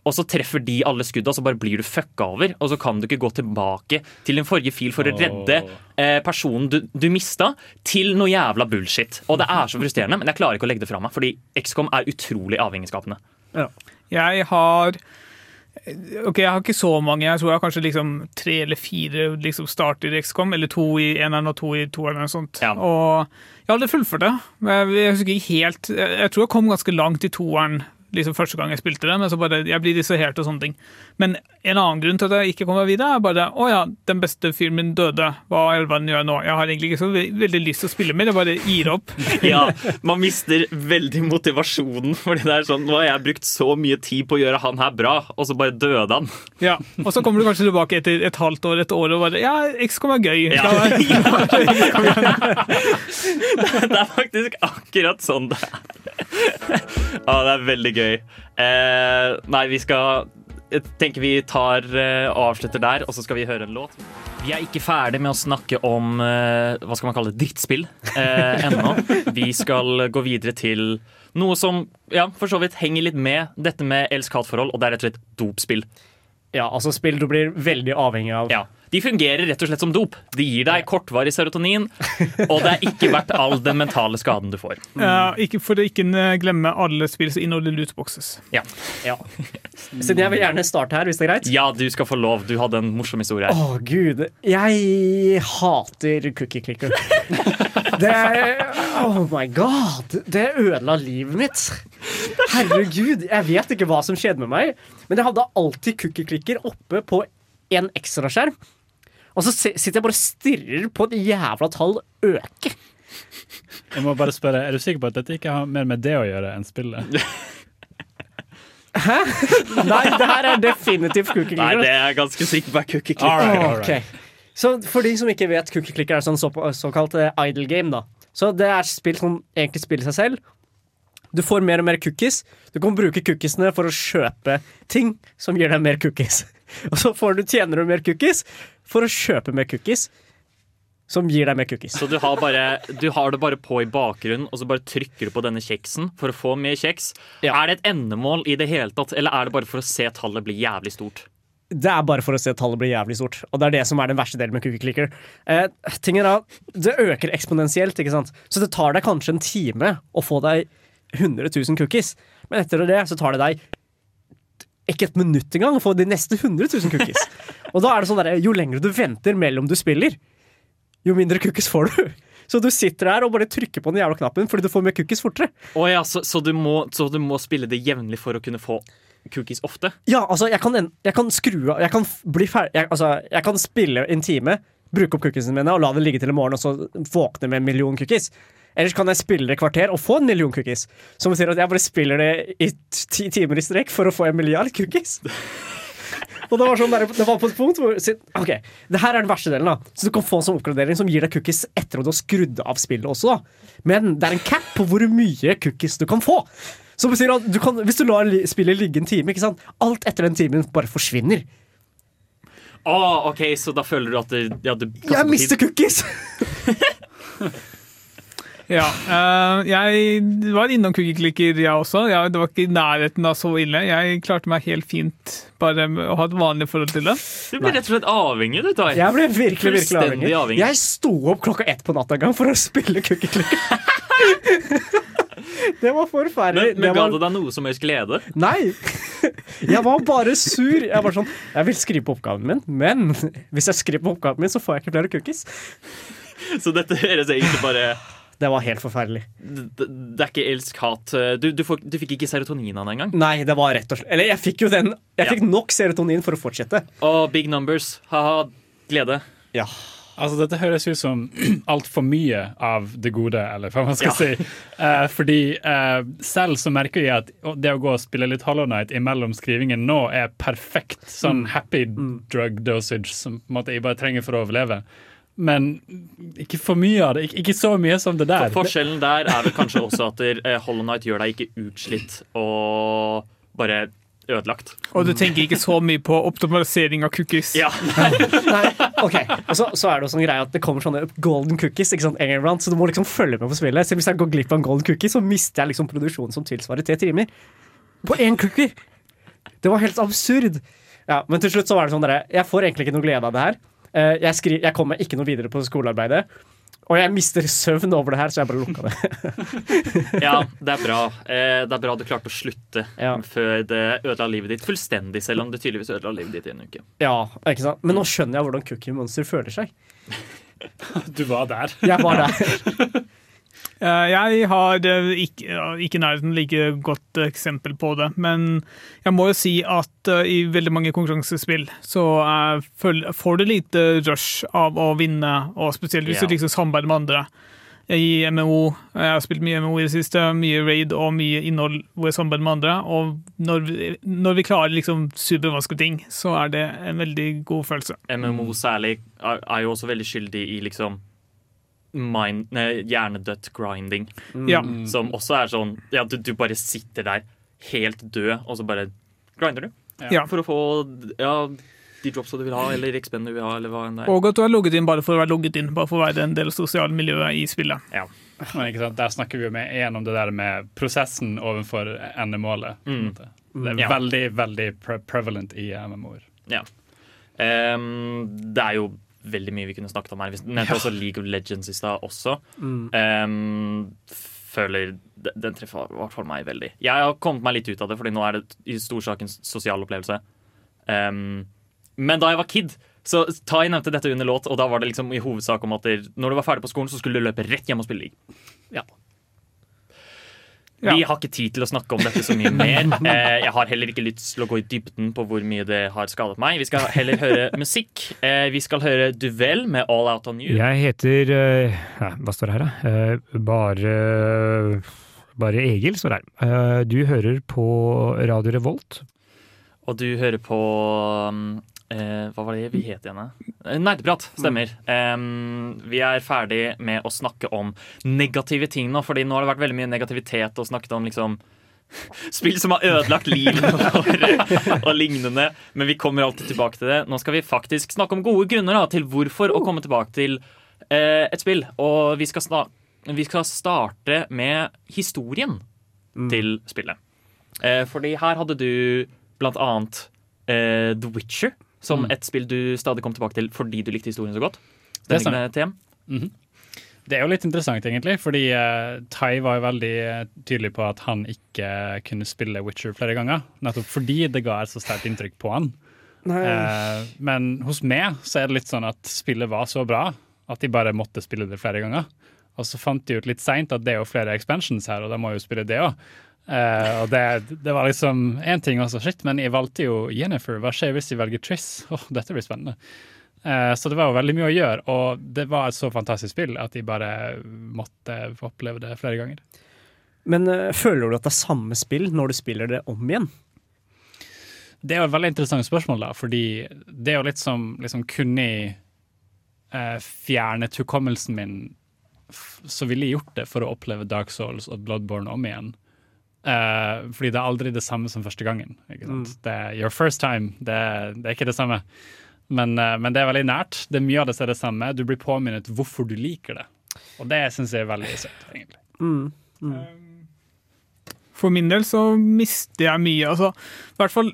Og så treffer de alle skudda, så bare blir du fucka over. Og så kan du ikke gå tilbake til din forrige fil for å redde eh, personen du, du mista, til noe jævla bullshit. Og det er så frustrerende, men jeg klarer ikke å legge det fra meg, fordi XCOM er utrolig avhengighetsskapende. Jeg har Ok, jeg har ikke så mange. Jeg tror jeg har kanskje liksom tre eller fire liksom starter i XCOM, eller to i eneren og to i toeren. eller noe sånt. Ja. Og jeg har aldri fullført det. Jeg husker ikke helt jeg tror jeg kom ganske langt i toeren liksom første gang jeg spilte det, men så bare, jeg blir distrahert og sånne ting. Men en annen grunn til at jeg ikke kommer videre, er bare å ja, den beste fyren min døde. Hva i all verden gjør jeg nå? Jeg har egentlig ikke så ve veldig lyst til å spille mer, jeg bare gir opp. Ja, man mister veldig motivasjonen, fordi det er sånn Nå har jeg brukt så mye tid på å gjøre han her bra, og så bare døde han. Ja, Og så kommer du kanskje tilbake etter et halvt år, et år og bare Ja, XCOM er gøy. Ja. Ja. Det er faktisk akkurat sånn det er. Ja, det er veldig gøy. Eh, nei, vi skal Jeg tenker vi tar eh, avslutter der, og så skal vi høre en låt. Vi er ikke ferdig med å snakke om eh, hva skal man kalle det, drittspill eh, ennå. Vi skal gå videre til noe som ja, for så vidt henger litt med dette med elsk-hat-forhold, og det er rett og slett dopspill. Ja, altså spill du blir veldig avhengig av. Ja. De fungerer rett og slett som dop. De gir deg kortvarig serotonin, og det er ikke verdt all den mentale skaden du får. Ja, ikke for å ikke glemme alle spill som inneholder lootboxes. Ja. Ja. Så jeg vil gjerne starte her, hvis det er greit. Ja, du skal få lov. Du hadde en morsom historie Å, her. gud. Jeg hater cookie clicker. Det Oh my god. Det ødela livet mitt. Herregud. Jeg vet ikke hva som skjedde med meg, men jeg hadde alltid cookie-klikker oppe på en ekstraskjerm. Og så sitter jeg bare og stirrer på et jævla tall øke. Jeg må bare spørre, Er du sikker på at dette ikke har mer med det å gjøre enn spillet? Nei, det her er definitivt cookie Nei, det er jeg ganske sikker på er cookie clicker. Alright, all right. ok. Så for de som ikke vet, Cookie Clicker er sånn så, såkalt eh, idle game. da Så det er spill som egentlig spiller seg selv. Du får mer og mer cookies. Du kan bruke cookiesene for å kjøpe ting som gir deg mer cookies. Og så får du, tjener du mer cookies for å kjøpe mer cookies som gir deg mer cookies. Så du har, bare, du har det bare på i bakgrunnen, og så bare trykker du på denne kjeksen for å få mer kjeks. Ja. Er det et endemål i det hele tatt, eller er det bare for å se tallet bli jævlig stort? Det er bare for å se tallet bli jævlig stort. Og det er det som er den verste delen med Cookie Clicker. Eh, tingen er at Det øker eksponentielt, ikke sant? så det tar deg kanskje en time å få deg 100 000 cookies. Men etter det så tar det deg ikke et minutt engang å få de neste 100 000 cookies. Og da er det sånn der, Jo lenger du venter mellom du spiller, jo mindre cookies får du. Så du sitter der og bare trykker på den jævla knappen fordi du får mer cookies fortere. Oh ja, så, så, du må, så du må spille det jevnlig for å kunne få cookies ofte? Ja, altså, jeg kan, jeg kan skru av Jeg kan bli ferdig jeg, altså, jeg kan spille en time, bruke opp cookiesene mine og la det ligge til i morgen, og så våkne med en million cookies. Ellers kan jeg spille et kvarter og få en million cookies. Som betyr at jeg bare spiller det i ti timer i strekk for å få en milliard cookies. Og det var, sånn der, det var på et punkt hvor Ok, det her er den verste delen. da Så Du kan få en sånn oppgradering som gir deg cookies etter at du har skrudd av spillet også. da Men det er en cap på hvor mye cookies du kan få. Som sier at du kan, Hvis du lar spillet ligge en time, ikke sant alt etter den timen bare forsvinner. Ah, ok, Så da føler du at det, ja, det Jeg mister tid. cookies! Ja, eh, jeg var innom Cookie Clicker, jeg også. Jeg, det var ikke i nærheten av så ille. Jeg klarte meg helt fint bare med å ha et vanlig forhold til det. Du ble rett og slett avhengig, du, Tai. Jeg ble virkelig virkelig avhengig. avhengig. Jeg sto opp klokka ett på natta en gang for å spille Cookie Clicker. det var forferdelig. Men, men var... ga det deg noe som helst glede? Nei! Jeg var bare sur. Jeg var sånn Jeg vil skrive på oppgaven min, men hvis jeg skriver på oppgaven min, så får jeg ikke flere cookies. Så dette høres egentlig bare Det var helt forferdelig. Det, det er ikke elsk-hat. Du, du, du fikk ikke serotonin av den engang? Nei, det var rett og slett Eller jeg fikk jo den Jeg fikk nok serotonin for å fortsette. Og big numbers. Ha-ha. Glede. Ja. Altså, dette høres ut som altfor mye av det gode, eller hva man skal Ja. si. Uh, fordi uh, selv så merker jeg at det å gå og spille litt Hollow Night imellom skrivingen nå er perfekt sånn happy drug dosage som måte jeg bare trenger for å overleve. Men ikke for mye av det. Ikke, ikke så mye som det der. For forskjellen der er vel kanskje også at uh, Hollow Night gjør deg ikke utslitt og bare ødelagt. Og du tenker ikke så mye på optimalisering av cookies. Ja. Nei, ok Og så, så er det også en greie at det kommer sånne golden cookies, ikke sant, en gang iblant, så du må liksom følge med på spillet. Så hvis jeg går glipp av en golden cookie, så mister jeg liksom produksjonen som tilsvarer tre timer. På én cookie! Det var helt absurd. Ja, Men til slutt så var det sånn dere, jeg får egentlig ikke noe glede av det her. Eh, Jeg, skri, jeg kommer ikke noe videre på skolearbeidet. Og jeg mister søvn over det her, så jeg bare lukka det. ja, det er bra. Eh, det er bra du klarte å slutte før det ødela livet ditt fullstendig, selv om det tydeligvis ødela livet ditt i en uke. Ja, ikke sant? Men nå skjønner jeg hvordan Cookie Monster føler seg. Du var der. Jeg var der. Eh, Jeg har eh, ikke, ikke nærheten like godt eksempel på det, men jeg må jo si at eh, i veldig mange konkurransespill så får du lite rush av å vinne, og spesielt hvis du liksom samarbeider med andre. I MMO, jeg har spilt mye MMO i det siste, mye raid og mye innhold hvor jeg samarbeider med andre. Og når vi, når vi klarer liksom supervanskelige ting, så er det en veldig god følelse. MMO særlig er jo også veldig skyldig i liksom mind, nei, hjernedødt grinding. Ja. Som også er sånn Ja, du, du bare sitter der helt død, og så bare grinder du. Ja. For å få ja, de dropsa du vil ha, eller XP-en du vil ha, eller hva enn det er. Og at du har logget inn bare for å være logget inn, bare for å være en del av sosiale miljøet i spillet. Ja. Men ikke sant? Der snakker vi jo med igjen om det der med prosessen overfor endemålet. på Mm. Det er Ja. veldig, veldig pre prevalent i MMO-er. Ja. Um, det er jo veldig mye vi kunne snakket om her. Vi nevnte Ja. også League of Legends i stad også. Mm. Um, føler den, treffer i hvert fall meg veldig. Jeg har kommet meg litt ut av det, Fordi nå er det i storsaken sosial opplevelse. Um, men da jeg var kid, så Tai nevnte dette under låt, og da var det liksom i hovedsak om at når du var ferdig på skolen, så skulle du løpe rett hjem og spille league. Ja. Vi har ikke tid til å snakke om dette så mye mer. Eh, jeg har heller ikke lyst til å gå i dybden på hvor mye det har skadet meg. Vi skal heller høre musikk. Eh, vi skal høre Duvel med All Out On You. Jeg heter eh, ja, Hva står det her, da? Bare Bare Egil står det her. Du hører på Radio Revolt. Og du hører på um, eh, Hva var det vi het igjen? Eh, Nerdeprat, stemmer. Em, vi er ferdig med å snakke om negative ting nå, fordi nå har det vært veldig mye negativitet og snakket om liksom Spill som har ødelagt livene våre og lignende. Men vi kommer alltid tilbake til det. Nå skal vi faktisk snakke om gode grunner da, til hvorfor å komme tilbake til eh, et spill. Og vi skal, vi skal starte med historien til spillet. Eh, fordi her hadde du blant annet eh, The Witcher som Mm. et spill du stadig kom tilbake til fordi du likte historien så godt. Det er, stemmer. ikke det? Mhm. Er jo litt interessant, egentlig, fordi uh, Tai var jo veldig eh, tydelig på at han ikke kunne spille Witcher flere ganger. Nettopp fordi det ga et så sterkt inntrykk på han. Nei. Eh, men hos meg så er det litt sånn at spillet var så bra at de bare måtte spille det flere ganger. Og så fant de ut litt seint at det er jo flere expansions her, og da må jo spille det òg. Og det, det var liksom én ting også, shit, men jeg valgte jo Jennifer. Hva skjer hvis jeg velger Triss? Åh, dette blir spennende. Uh, så det var jo veldig mye å gjøre, og det var et så fantastisk spill at jeg bare måtte få oppleve det flere ganger. Men uh, føler du at det er samme spill når du spiller det om igjen? Det er jo et veldig interessant spørsmål, da, fordi det er jo litt som liksom, Kunne jeg fjernet hukommelsen min, så ville jeg gjort det for å oppleve Dark Souls og Bloodborne om igjen. Eh, fordi det er aldri det samme som første gangen. Ikke sant? Det er your first time. Det, det er ikke det samme. Men, uh, men det er veldig nært. Det er mye av det som er det samme. Du blir påminnet hvorfor du liker det. Og det syns jeg er veldig søtt, egentlig. Mm. Mm. For min del så mister jeg mye. Altså, I hvert fall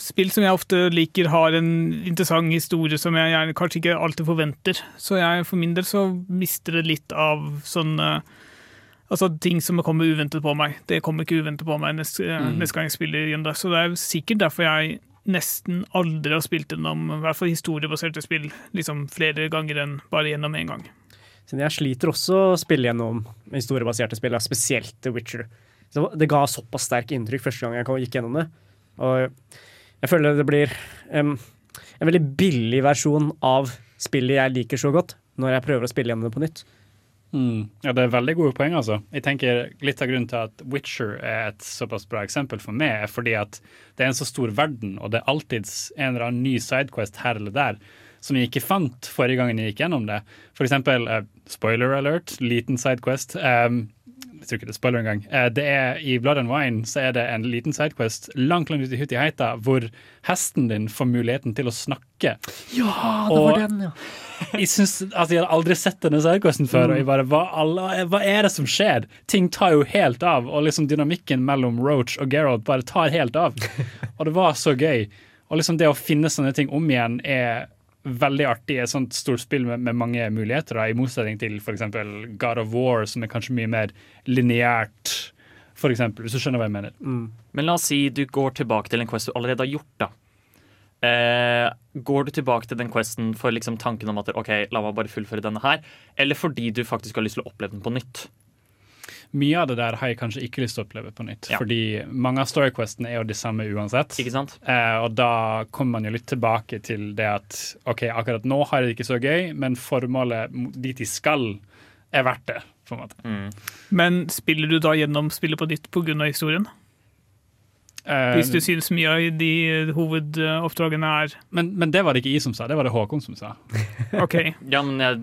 spill som jeg ofte liker, har en interessant historie som jeg gjerne kanskje ikke alltid forventer. Så jeg, for min del så mister det litt av sånne Altså ting som kommer uventet på meg. Det kommer ikke uventet på meg neste, Mm. neste gang jeg spiller igjen. Da. Så det er sikkert derfor jeg nesten aldri har spilt gjennom i hvert fall historiebaserte spill liksom flere ganger enn bare gjennom én gang. Siden jeg sliter også å spille gjennom historiebaserte spill, spesielt The Witcher. Så det ga såpass sterk inntrykk første gang jeg gikk gjennom det. Og jeg føler det blir um, en veldig billig versjon av spillet jeg liker så godt, når jeg prøver å spille gjennom det på nytt. Mm. Ja, det er veldig gode poeng, altså. Jeg tenker Litt av grunnen til at Witcher er et såpass bra eksempel for meg, er fordi at det er en så stor verden, og det er alltids en eller annen ny sidequest her eller der som jeg ikke fant forrige gangen jeg gikk gjennom det. For eksempel, uh, spoiler alert, liten sidequest. Um, jeg tror ikke det er spoiler engang. Eh, det er I Blood and Wine så er det en liten sidequest langt langt ute i Hutiheita hvor hesten din får muligheten til å snakke. Ja, det var den, ja. jeg, synes, altså, jeg hadde aldri sett denne sidequesten før, og jeg bare hva, alle, hva er det som skjer? Ting tar jo helt av, og liksom dynamikken mellom Roach og Geralt bare tar helt av. Og det var så gøy. Og liksom det å finne sånne ting om igjen er veldig artig. Et sånt stort spill med, med mange muligheter, da, i motsetning til f.eks. God of War, som er kanskje mye mer lineært. For eksempel, hvis du skjønner hva jeg mener. Men la oss si du går tilbake til en quest du allerede har gjort. da. Eh, går du tilbake til den questen for liksom tanken om at ok, la meg bare fullføre denne her, eller fordi du faktisk har lyst til å oppleve den på nytt? Mye av det der har jeg kanskje ikke lyst til å oppleve på nytt. Ja. Fordi mange av storyquestene er jo de samme uansett. Ikke sant? Eh, og da kommer man jo litt tilbake til det at OK, akkurat nå har jeg det ikke så gøy, men formålet dit de skal, er verdt det. på en måte. Men spiller du da gjennom spillet på nytt pga. historien? Eh, Hvis du syns mye av de hovedoppdragene er men, men det var det ikke jeg som sa, det var det Håkon som sa. OK. Ja, men jeg,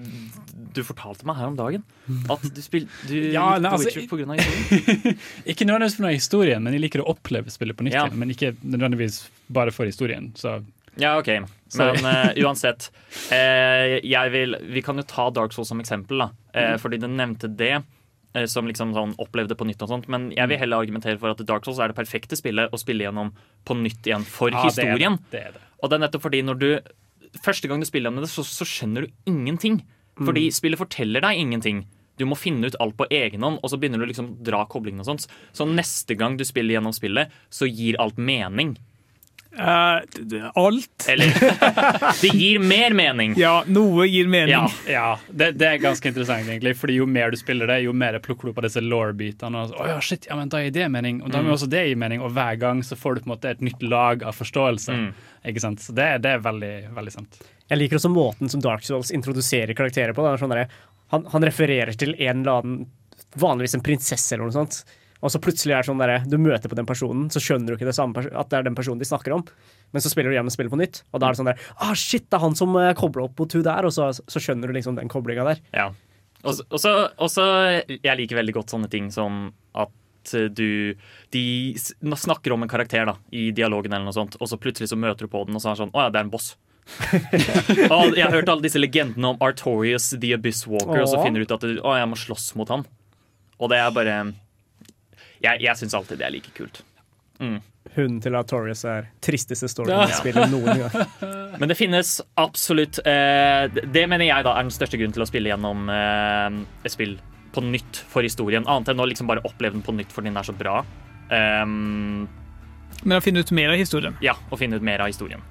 du fortalte meg her om dagen at du spiller du Ja, likte nei, altså, Witcher av historien. Ikke nødvendigvis pga. historien, men jeg liker å oppleve spillet på nytt Ja. Men ikke nødvendigvis bare for historien. Så Ja, OK. Men uh, uansett. Uh, jeg vil, vi kan jo ta Dark Souls som eksempel, da. Uh. Fordi du nevnte det. Som liksom sånn opplevde på nytt og sånt Men jeg vil heller argumentere for at Dark Souls er det perfekte spillet å spille gjennom på nytt igjen for det er det. historien. Det er det. Og det er nettopp fordi når du Første gang du spiller gjennom det, så, så skjønner du ingenting. Fordi Mm. spillet forteller deg ingenting. Du må finne ut alt på egen hånd, og så begynner du liksom å dra koblingene og sånt. Så neste gang du spiller gjennom spillet, så gir alt mening. Eh, d- alt. Eller Det gir mer mening. Ja, noe gir mening. Ja, ja. Det, det er ganske interessant, egentlig. Fordi jo mer du spiller det, jo mer plukker du på disse law-bitene. Og så, «Å ja, shit, ja, men da gir det mening, og da Mm. også det gi mening. Og hver gang så får du på en måte et nytt lag av forståelse. Mm. Ikke sant? Så det, det er veldig, veldig sant. Jeg liker også måten som Dark Souls introduserer karakterer på. Da. Sånn der, han, han refererer til en eller annen, vanligvis en prinsesse eller noe sånt. Og så plutselig er det sånn der, du møter på den personen, så skjønner du ikke det samme, at det er den personen de snakker om. Men så spiller du gjennom spillet på nytt, og da er det sånn der ah, Shit, det er han som kobler kobla opp mot hun der, og så, så skjønner du liksom den koblinga der. Ja. Og så- Jeg liker veldig godt sånne ting som at eh, du De snakker om en karakter da i dialogen, eller noe sånt og så plutselig så møter du på den, og så er det sånn Å ja, det er en boss. jeg har hørt alle disse legendene om Artorius the Abyss Walker, og så finner du ut at du, å, jeg må slåss mot han. Og det er bare Jeg, jeg syns alltid det er like kult. Mm. Hunden til Artorius er tristeste storyen Ja. i spillet noen gang. Men det finnes absolutt eh, Det mener jeg da er den største grunnen til å spille gjennom eh, et spill på nytt for historien. Annet enn å liksom bare oppleve den på nytt fordi den er så bra. Um, Men å finne ut mer av historien. ja, å finne ut mer av historien.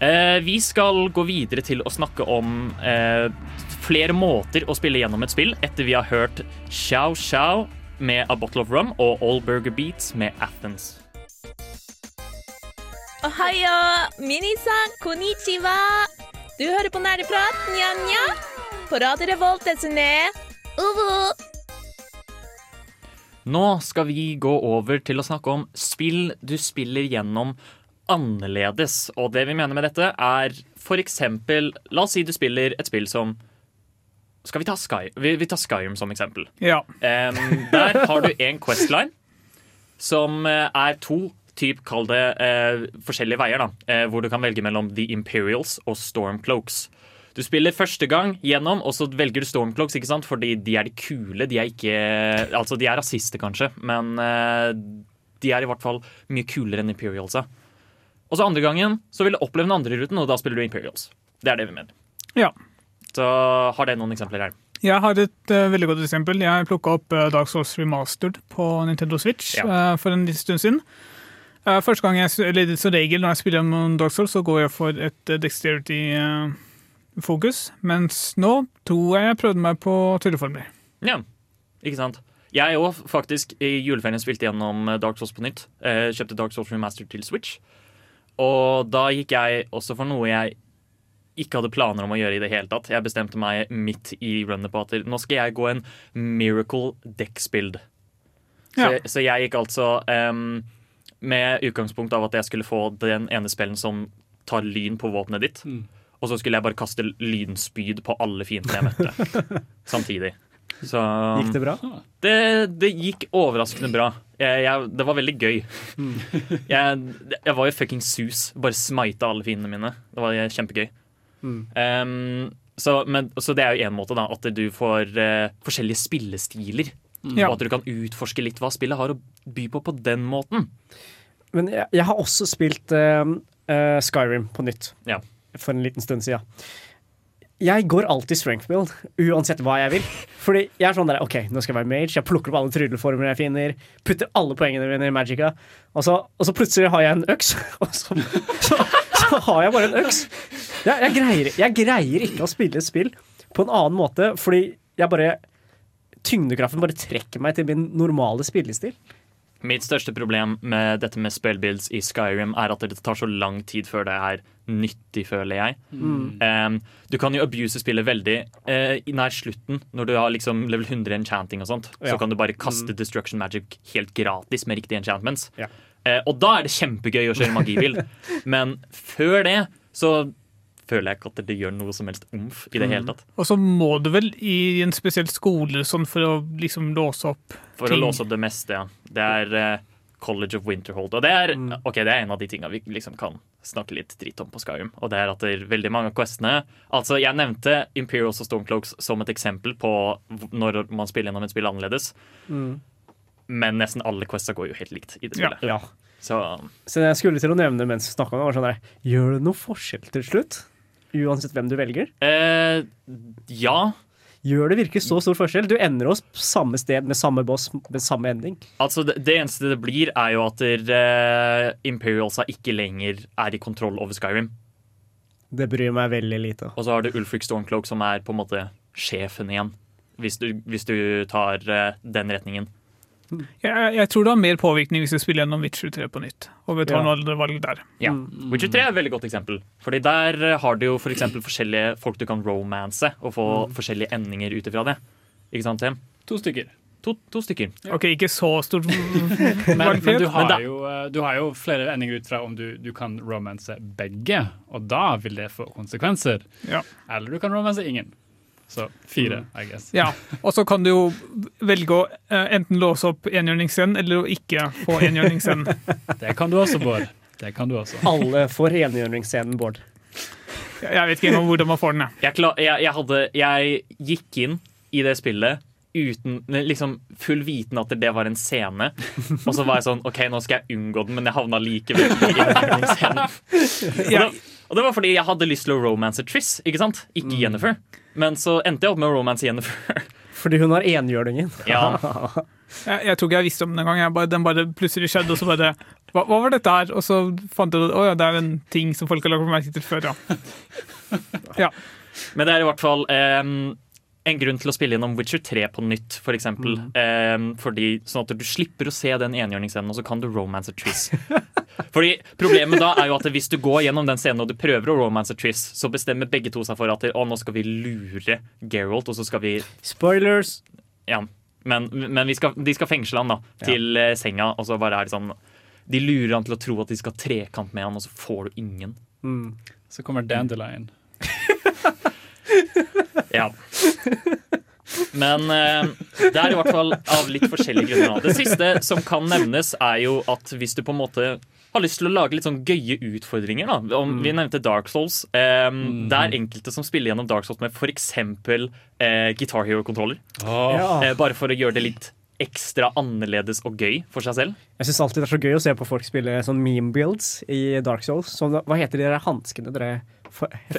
Eh, vi skal gå videre til å snakke om eh, flere måter å spille gjennom et spill etter vi har hørt Xiao Chow med A Bottle of Rum og All Burger Beats med Athens. Ohayo, minisan, konnichiwa. Du hører på Nerdeprat, nja-nja. På Radio Revolt, desune. Uvu. Nå skal vi gå over til å snakke om spill du spiller gjennom annerledes. Og det vi mener med dette, er eksempel La oss si du spiller et spill som Skal vi ta, Sky, vi, vi tar Skyrim som eksempel. Ja. Um, der har du en questline som eh, er to typ, kall det eh, forskjellige veier, da, eh, hvor du kan velge mellom The Imperials og Stormcloaks. Du spiller første gang gjennom, og så velger du Stormcloaks, ikke sant? fordi de er de kule. De er ikke Altså, de er rasister, kanskje, men eh, de er i hvert fall mye kulere enn Imperialsa. Og så andre gangen så vil du oppleve den andre ruten, og da spiller du Imperials. Det er det vi mener. Ja. Så har dere noen eksempler her? Jeg har et uh, veldig godt eksempel. Jeg plukka opp uh, Dark Souls Remastered på Nintendo Switch Ja. uh, for en liten stund siden. Første gang jeg, eller Som regel når jeg spiller om Dark Souls, så går jeg for et dexterity-fokus. mens nå tror jeg jeg prøvde meg på trylleformler. Ja, ikke sant? Jeg òg faktisk i juleferien spilte gjennom Dark Souls på nytt. Kjøpte Dark Souls Remastered til Switch. Og da gikk jeg også for noe jeg ikke hadde planer om å gjøre i det hele tatt. Jeg bestemte meg midt i runnet på at nå skal jeg gå en Miracle Dex-build. Så, Ja. så jeg gikk altså um, med utgangspunkt av at jeg skulle få den ene spillen som tar lyn på våpenet ditt. Og så skulle jeg bare kaste lynspyd på alle fiendene jeg møtte. samtidig. Så Gikk det bra? det, det gikk overraskende bra. Jeg, jeg, det var veldig gøy. Jeg, jeg var jo fucking sus. Bare smita alle fiendene mine. Det var kjempegøy. Um, så, men, så det er jo én måte, da. At du får uh, forskjellige spillestiler. Mm. Og at du kan utforske litt hva spillet har å by på på den måten. Men jeg, jeg har også spilt uh, uh, Skyrim på nytt Ja. for en liten stund siden. Jeg går alltid strength build, uansett hva jeg vil. Fordi jeg er sånn der, ok, nå skal jeg være mage, jeg plukker opp alle trylleformer jeg finner, putter alle poengene mine i Magica, og så, og så plutselig har jeg en øks, og så, så, så har jeg bare en øks. Jeg, jeg, greier, jeg greier ikke å spille et spill på en annen måte, fordi jeg bare Tyngdekraften bare trekker meg til min normale spillestil. Mitt største problem med dette med spellbuilds i Skyrim er at det tar så lang tid før det er nyttig, føler jeg. Mm. Um, du kan jo abuse spillet veldig uh, nær slutten, når du har liksom level 100 enchanting og sånt. Ja. Så kan du bare kaste destruction magic helt gratis med riktige enchantments. Ja. Eh, og da er det kjempegøy å kjøre magibil. Men før det så føler jeg ikke at det gjør noe som helst omf i det Mm. hele tatt. Og så må du vel i en spesiell skole sånn for å liksom låse opp For å låse opp det meste, ja. Det er eh, College of Winterhold. Og det er, Mm. ok, det er en av de tinga vi liksom kan snakke litt dritt om på Skyrim. Og det er at det er veldig mange av questene Altså, jeg nevnte Imperials og Stormcloaks som et eksempel på når man spiller gjennom et spill annerledes. Mm. Men nesten alle quester går jo helt likt i det spillet. Ja. Så Så jeg skulle til å nevne mens vi snakka om det, var sånn der, gjør det noe forskjell til slutt? Uansett hvem du velger? eh, ja. Gjør det virkelig så stor forskjell? Du ender oss på samme sted med samme boss med samme ending. Altså, det, det eneste det blir, er jo at uh, Imperialsa ikke lenger er i kontroll over Skyrim. Det bryr meg veldig lite. Og så har du Ulfric Stormcloak, som er på en måte sjefen igjen. Hvis du, hvis du tar uh, den retningen. Jeg, jeg tror det har mer påvirkning hvis du spiller gjennom Witcher 3 på nytt. Og vet Ja. noen valg der. Ja. Witcher 3 er et veldig godt eksempel. Fordi Der eh, har du jo for forskjellige folk du kan romanse, og få forskjellige endinger ut ifra det. Ikke sant, Tim? To stykker. To, to stykker. Ok, ikke så stort Men, men du, har jo, eh, du har jo flere endinger ut fra om du, du kan romanse begge, og da vil det få konsekvenser. Ja. Eller du kan romanse ingen. Så fire, I guess. Ja, og så kan du jo velge å eh, enten låse opp enhjørningsscenen eller å ikke få enhjørningsscenen. Det kan du også, Bård. Det kan du også. Alle får enhjørningsscenen, Bård. Jeg vet ikke engang hvordan man får den. jeg. Jeg, klar, jeg, jeg, hadde, jeg gikk inn i det spillet uten liksom full viten at det var en scene. Og så var jeg sånn OK, nå skal jeg unngå den, men jeg havna likevel i enhjørningsscenen. Og, og det var fordi jeg hadde lyst til å romance Triss, ikke sant? Ikke Jennifer. Men så endte jeg opp med romance Jennifer. Fordi hun har enhjørningen. Ja. Jeg, jeg tror ikke jeg visste om den engang. gang. bare- Den bare plutselig skjedde, og så bare hva, hva var dette her? Og så fant jeg ut at ja, det er en ting som folk har lagt merke til før, ja. ja. Men det er i hvert fall em, en grunn til å spille gjennom Witcher 3 på nytt, for eksempel. Em, fordi, sånn at du slipper å se den enhjørningsscenen, og så kan du romance a Triss. Fordi Problemet da er jo at hvis du går gjennom den scenen og du prøver å romance a Triss, så bestemmer begge to seg for at å, nå skal vi lure Geralt, og så skal vi Spoilers! Ja, men, men vi skal, de skal fengsle han da, til ja. senga, og så bare er det sånn De lurer han til å tro at de skal ha trekant med han, og så får du ingen. Så kommer Dandelion. Ja. Men eh, det er i hvert fall av litt forskjellige grunner. Det siste som kan nevnes, er jo at hvis du på en måte har lyst til å lage litt sånn gøye utfordringer, da. Om, Vi nevnte Dark Souls. Eh, Det er enkelte som spiller gjennom Dark Souls med f.eks. Eh, Guitar Hero-kontroller. Ja. Eh, bare for å gjøre det litt ekstra annerledes og gøy for seg selv. Jeg syns alltid det er så gøy å se på folk spille sånn meme builds i Dark Souls. Så, hva heter de der hanskene dere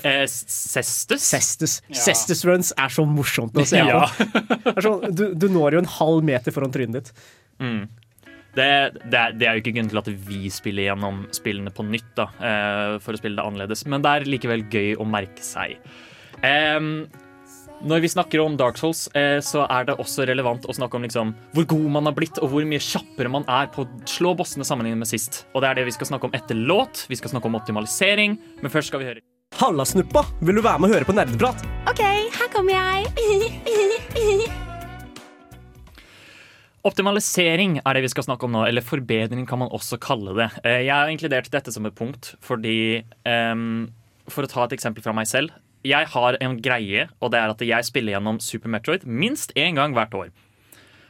Eh, Cestus? Cestus. Cestus runs er så morsomt å se på. Sånn, du, du når jo en halv meter foran trynet ditt. Mm. Det, det, er, det er jo ikke grunnen til at vi spiller gjennom spillene på nytt, da, eh, for å spille det annerledes, men det er likevel gøy å merke seg. Em, når vi snakker om Dark Souls, eh, så er det også relevant å snakke om liksom, hvor god man har blitt, og hvor mye kjappere man er på å slå bossene sammenlignet med sist. Og det er det vi skal snakke om etter låt. Vi skal snakke om optimalisering, men først skal vi høre Halla, snuppa! Vil du være med og høre på nerdeprat? OK, her kommer jeg. Optimalisering er det vi skal snakke om nå, eller forbedring kan man også kalle det. Eh, Jeg har inkludert dette som et punkt fordi um, For å ta et eksempel fra meg selv. Jeg har en greie, og det er at jeg spiller gjennom Super Metroid minst én gang hvert år.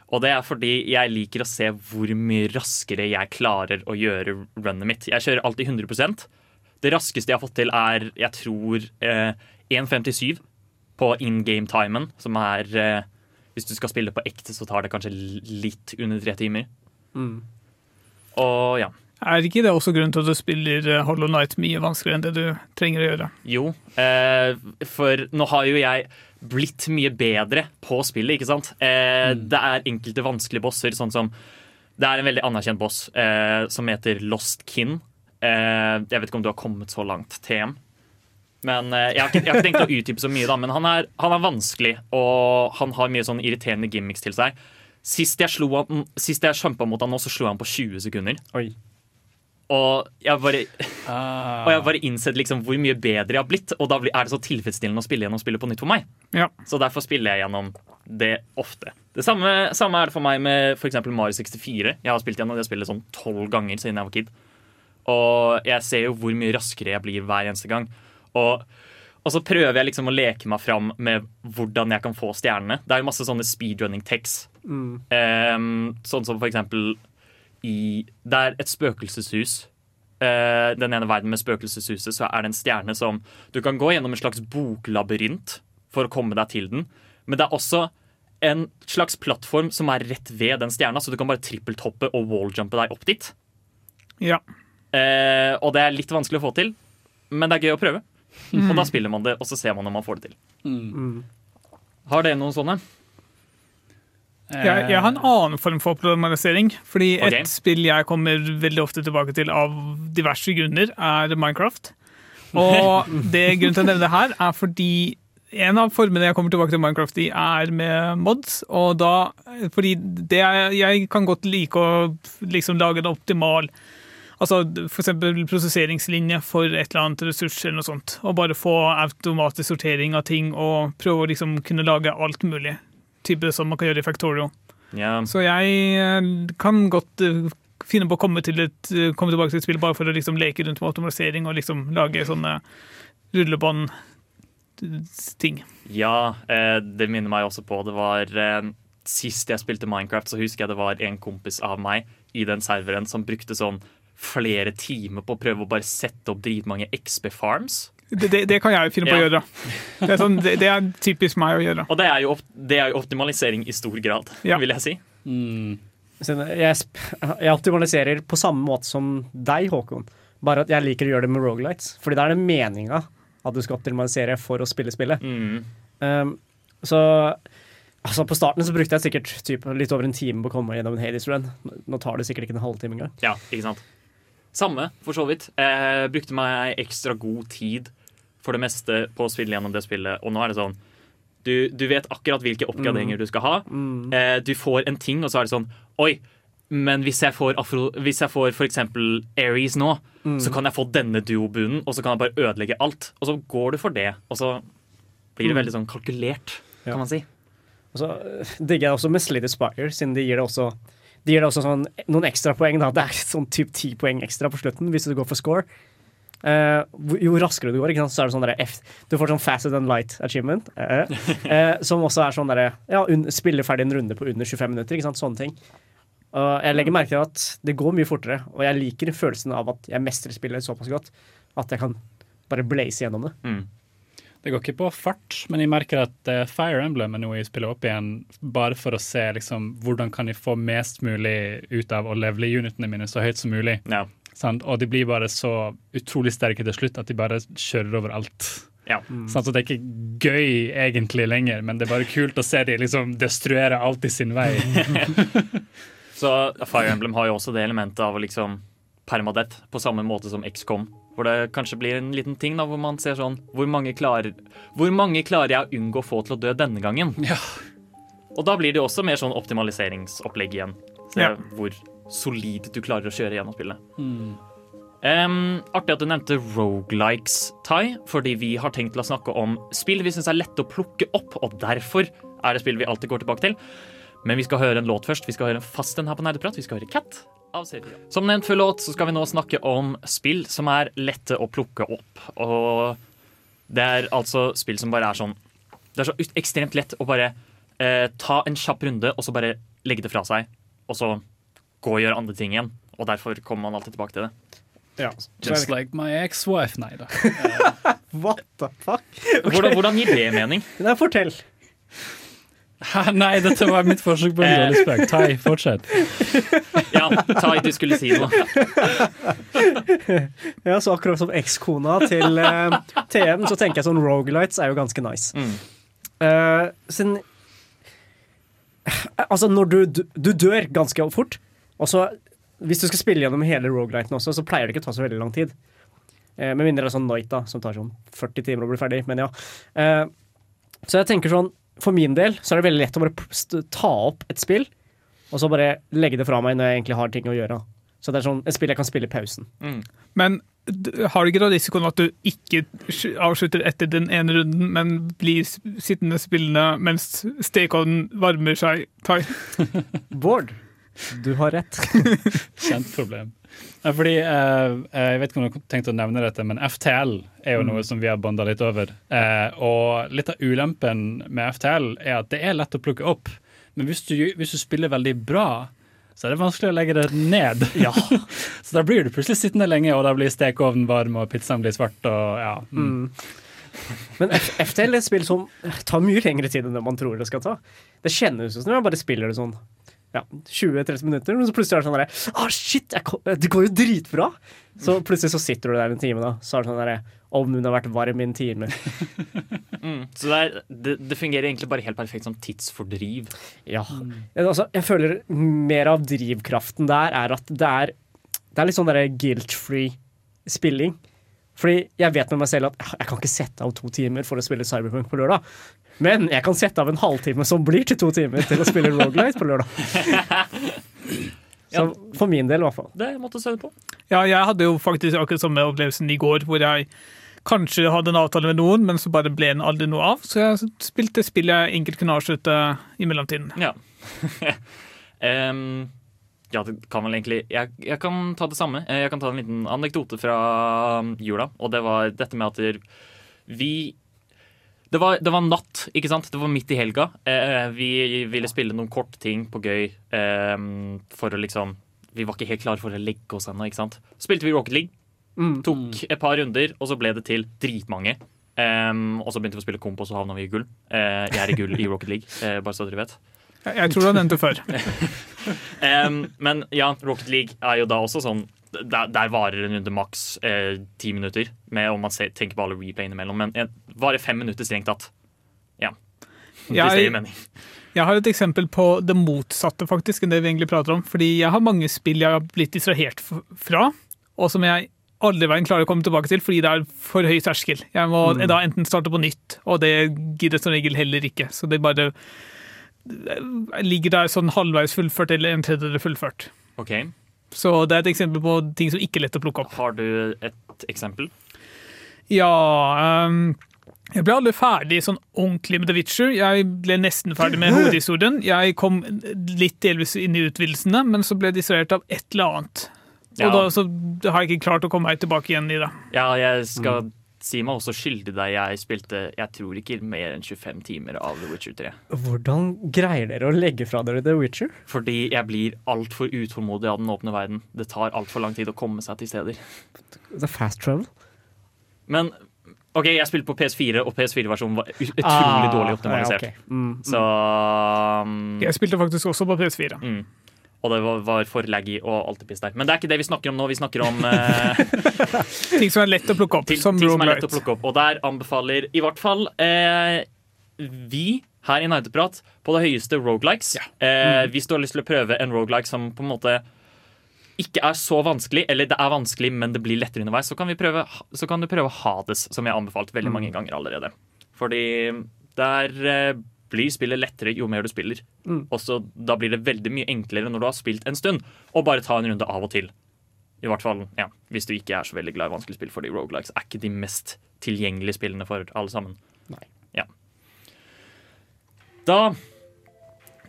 Og det er fordi jeg liker å se hvor mye raskere jeg klarer å gjøre runnet mitt. Jeg kjører alltid 100 Det raskeste jeg har fått til, er jeg tror eh, 1.57 på in game-timen, som er eh, Hvis du skal spille på ekte, så tar det kanskje litt under tre timer. Mm. Og ja. Er ikke det også grunnen til at du spiller eh, Hollow Night mye vanskeligere enn det du trenger å gjøre? Jo, eh, for nå har jo jeg blitt mye bedre på spillet, ikke sant? Eh, Det er enkelte vanskelige bosser, sånn som Det er en veldig anerkjent boss eh, som heter Lost Kin. Eh, jeg vet ikke om du har kommet så langt, TM. Men eh, jeg, har ikke, jeg har ikke tenkt å utdype så mye, da, men han er, han er vanskelig, og han har mye sånn irriterende gimmicks til seg. Sist jeg, slo han, sist jeg kjempa mot han nå, så slo han på 20 sekunder. Oi. Og jeg bare Ah. og jeg har bare innsett liksom hvor mye bedre jeg har blitt, og da er det så tilfredsstillende å spille gjennom spillet på nytt for meg. Ja. Så derfor spiller jeg gjennom det ofte. Det samme, samme er det for meg med eksempel Mario 64. Jeg har spilt gjennom det spillet sånn tolv ganger siden jeg var kid. Og jeg ser jo hvor mye raskere jeg blir hver eneste gang. Og, og så prøver jeg liksom å leke meg fram med hvordan jeg kan få stjernene. Det er jo masse sånne speedrunning techs. Mm. Um, sånn som for eksempel i Det er et spøkelseshus. Uh, den ene verden med spøkelseshuset, så er det en stjerne som Du kan gå gjennom en slags boklabyrint for å komme deg til den. Men det er også en slags plattform som er rett ved den stjerna, så du kan bare trippeltoppe og walljumpe deg opp dit. Ja. Eh, og det er litt vanskelig å få til, men det er gøy å prøve. Mm. Og da spiller man det, og så ser man om man får det til. Mm. Har dere noen sånne? Jeg, jeg har en annen form for problematisering. Fordi okay. et spill jeg kommer veldig ofte tilbake til av diverse grunner, er Minecraft. Og det grunnen til å nevne det her er fordi en av formene jeg kommer tilbake til Minecraft i, er med mods. Og da, fordi det er, jeg kan godt like å liksom lage en optimal Altså eksempel prosesseringslinje for et eller annet ressurs eller noe sånt. Og bare få automatisk sortering av ting og prøve å liksom kunne lage alt mulig. Type som man kan gjøre i Factorio. Ja. Så jeg eh, kan godt eh, finne på å komme, til et, eh, komme tilbake til et spill bare for å liksom leke rundt med automatisering og liksom lage sånne rullebånd-ting. Ja, det minner meg også på Det var Sist jeg spilte Minecraft, så husker jeg det var en kompis av meg i den serveren som brukte sånn flere timer på å prøve å bare sette opp dritmange XB Farms. Det, det, det kan jeg finne på å gjøre. Det er, sånn, det, det er typisk meg å gjøre. Og det er jo, er jo optimalisering i stor grad, Ja. vil jeg si. Mm. Jeg, jeg optimaliserer på samme måte som deg, Håkon. Bare at jeg liker å gjøre det med rogelights. Fordi da er det meninga at du skal optimalisere for å spille spillet. Mm. Um, så altså På starten så brukte jeg sikkert typ, litt over en time på å komme gjennom en Hades run. Nå tar det sikkert ikke en halvtime engang. Ja, ikke sant. Samme, for så vidt. Jeg brukte meg ekstra god tid for det meste på å spille gjennom det spillet, og nå er det sånn du, du vet akkurat hvilke oppgraderinger Mm. du skal ha. Mm. Eh, du får en ting, og så er det sånn Oi, men hvis jeg får, afro, hvis jeg får for eksempel Aries nå, Mm. så kan jeg få denne duobunen, og så kan jeg bare ødelegge alt. Og så går du for det, og så blir det Mm. veldig sånn kalkulert, Ja. kan man si. Og så øh, digger jeg også med Slitty Spire, siden de gir det også Det gir deg også sånn, noen ekstrapoeng. Det er sånn typ ti poeng ekstra på slutten hvis du går for score. Uh, jo raskere du går, så er det sånn F, du får sånn faster than light achievement. Uh, uh, som også er sånn derre ja, spille ferdig en runde på under 25 minutter. Sånne ting. Og jeg legger merke til at det går mye fortere, og jeg liker følelsen av at jeg mestrer spillet såpass godt at jeg kan bare blaze gjennom det. Det går ikke på fart, men jeg merker at eh, Fire Emblem er noe jeg spiller opp igjen bare for å se liksom, hvordan kan jeg få mest mulig ut av å levele unitene mine så høyt som mulig. Sant? Og de blir bare så utrolig sterke til slutt at de bare kjører over alt. Ja. Sant? Så det er ikke gøy egentlig lenger, men det er bare kult å se de liksom destruere alt i sin vei. Så Fire Emblem har jo også det elementet av å liksom permadeath, på samme måte som XCOM. Hvor det kanskje blir en liten ting da, hvor man ser sånn Hvor mange klarer, hvor mange klarer jeg å unngå å få til å dø denne gangen? Ja. Og da blir det også mer sånn optimaliseringsopplegg igjen. Se Ja. hvor solid du klarer å kjøre gjennom spillet. Em, artig at du nevnte rogelikes, Tai, fordi vi har tenkt til å snakke om spill vi syns er lette å plukke opp, og derfor er det spill vi alltid går tilbake til. Men vi skal høre en låt først. Vi skal høre en fast en her på Nerdeprat. Vi skal høre Cat. Som nevnt før låt, så skal vi nå snakke om spill som er lette å plukke opp. Og det er altså spill som bare er sånn Det er så ekstremt lett å bare eh, ta en kjapp runde, og så bare legge det fra seg. Og så gå og gjøre andre ting igjen. Og derfor kommer man alltid tilbake til det. Just like my ex-wife. Nei da. What the fuck? Hvordan, hvordan gir det mening? Nei, fortell. Nei, dette var mitt forsøk på en dårlig spøk. Tai, fortsett. Ja, Tai, du skulle si noe. Ja, så akkurat som ekskona til uh, TM, så tenker jeg sånn Rogalights er jo ganske nice. Eh, siden Altså, når du, du, du dør ganske fort, og så hvis du skal spille gjennom hele Rogalighten også, så pleier det ikke å ta så veldig lang tid. Uh, med mindre det er sånn Night, da, som tar sånn 40 timer å bli ferdig. Men ja. Uh, så jeg tenker sånn, for min del så er det veldig lett å bare ta opp et spill, og så bare legge det fra meg når jeg egentlig har ting å gjøre. Så det er sånn et spill jeg kan spille i pausen. Men har du ikke da risikoen at du ikke avslutter etter den ene runden, men blir sittende spillende mens stekeovnen varmer seg? Bård, du har rett. Kjent problem. Ja, fordi, eh, jeg vet ikke om du har tenkt å nevne dette, men FTL er jo noe som vi har bonda litt over. Eh, og litt av ulempen med FTL er at det er lett å plukke opp. Men hvis du, hvis du spiller veldig bra, så er det vanskelig å legge det ned. så da blir du plutselig sittende lenge, og da blir stekeovnen varm, og pizzaen blir svart. og ja. Mm. Men FTL er et spill som tar mye lengre tid enn det man tror det skal ta. Det kjennes ut som jeg bare spiller det sånn ja, 20-30 minutter, men så plutselig er det sånn derre Å, shit! Jeg kom, det går jo dritbra! Så plutselig så sitter du der en time, da. Så er det sånn derre Ovnen har vært varm i en time. Mm. Så det, er, det, det fungerer egentlig bare helt perfekt som tidsfordriv. Ja. Altså, jeg føler mer av drivkraften der er at det er Det er litt sånn derre guilt-free spilling. Fordi jeg vet med meg selv at jeg kan ikke sette av to timer for å spille Cyberpunk på lørdag. Men jeg kan sette av en halvtime som blir til to timer til å spille Rogalight på lørdag. Så for min del, i hvert fall. Det måtte se på. Ja, jeg hadde jo faktisk akkurat samme opplevelsen i går, hvor jeg kanskje hadde en avtale med noen, men så bare ble den aldri noe av. Så jeg spilte spillet jeg enkelt kunne avslutte i mellomtiden. Ja. um, ja, det kan vel egentlig jeg, jeg kan ta det samme. Eh, Jeg kan ta en liten anekdote fra um, jula. Og det var dette med at vi det var, det var natt, ikke sant? Det var midt i helga. Eh, vi ville spille noen korte ting på gøy eh, for å liksom Vi var ikke helt klare for å legge oss ennå, ikke sant. Spilte vi Rocket League. Tok et par runder, og så ble det til dritmange. Em, og så begynte vi å spille komp, og så havna vi i gull. Eh, jeg er i gull i Rocket League, eh, bare så dere vet. Jeg, jeg tror du har nevnt det før. Em, men ja, Rocket League er jo da også sånn Der, der varer en runde maks eh, ti minutter, med om man ser, tenker på alle replayene imellom. Men en, varer fem minutter strengt tatt. Ja. Jeg-. Jeg har et eksempel på det motsatte faktisk enn det vi egentlig prater om. Fordi jeg har mange spill jeg har blitt distrahert fra, og som jeg aldri veien klarer å komme tilbake til fordi det er for høy terskel. Jeg må Mm. da enten starte på nytt, og det gidder som regel heller ikke. Så det bare jeg ligger der sånn halvveis fullført eller en tredjedel fullført. Ok. Så det er et eksempel på ting som ikke er lett å plukke opp. Har du et eksempel? Ja um, Jeg ble aldri ferdig sånn ordentlig med The Witcher. Jeg ble nesten ferdig med hovedhistorien. Jeg kom litt delvis inn i utvidelsene, men så ble jeg distrahert av et eller annet. Og da så har jeg ikke klart å komme meg tilbake igjen i det. Ja, jeg skal si meg også skyldig deg. Jeg spilte jeg tror ikke mer enn 25 timer av The Witcher 3. Hvordan greier dere å legge fra dere The Witcher? Fordi jeg blir altfor utålmodig av den åpne verden. Det tar altfor lang tid å komme seg til steder. The fast travel? Men OK, jeg spilte på PS4, og PS4-versjonen var utrolig Ah, dårlig optimalisert. ja, ok. Mm, mm. Så um, Jeg spilte faktisk også på PS4. mm. Og det var, var for laggy og alt det piss der. Men det er ikke det vi snakker om nå. Vi snakker om eh, Ting som er lett å plukke opp, ting, som ting som er lett å plukke opp. Og der anbefaler i hvert fall eh, vi her i Nerdeprat på det høyeste rogelikes. Eh, hvis du har lyst til å prøve en rogelike som på en måte ikke er så vanskelig, eller det er vanskelig, men det blir lettere underveis, så kan, vi prøve, så kan du prøve Hades, som jeg har anbefalt veldig mange ganger allerede. Fordi der eh, blir spillet lettere jo mer du spiller. Mm. Også, Da blir det veldig mye enklere når du har spilt en stund, å bare ta en runde av og til. I hvert fall ja, hvis du ikke er så veldig glad i vanskelige spill, fordi rogelikes er ikke de mest tilgjengelige spillene for alle sammen. Nei. Ja. Da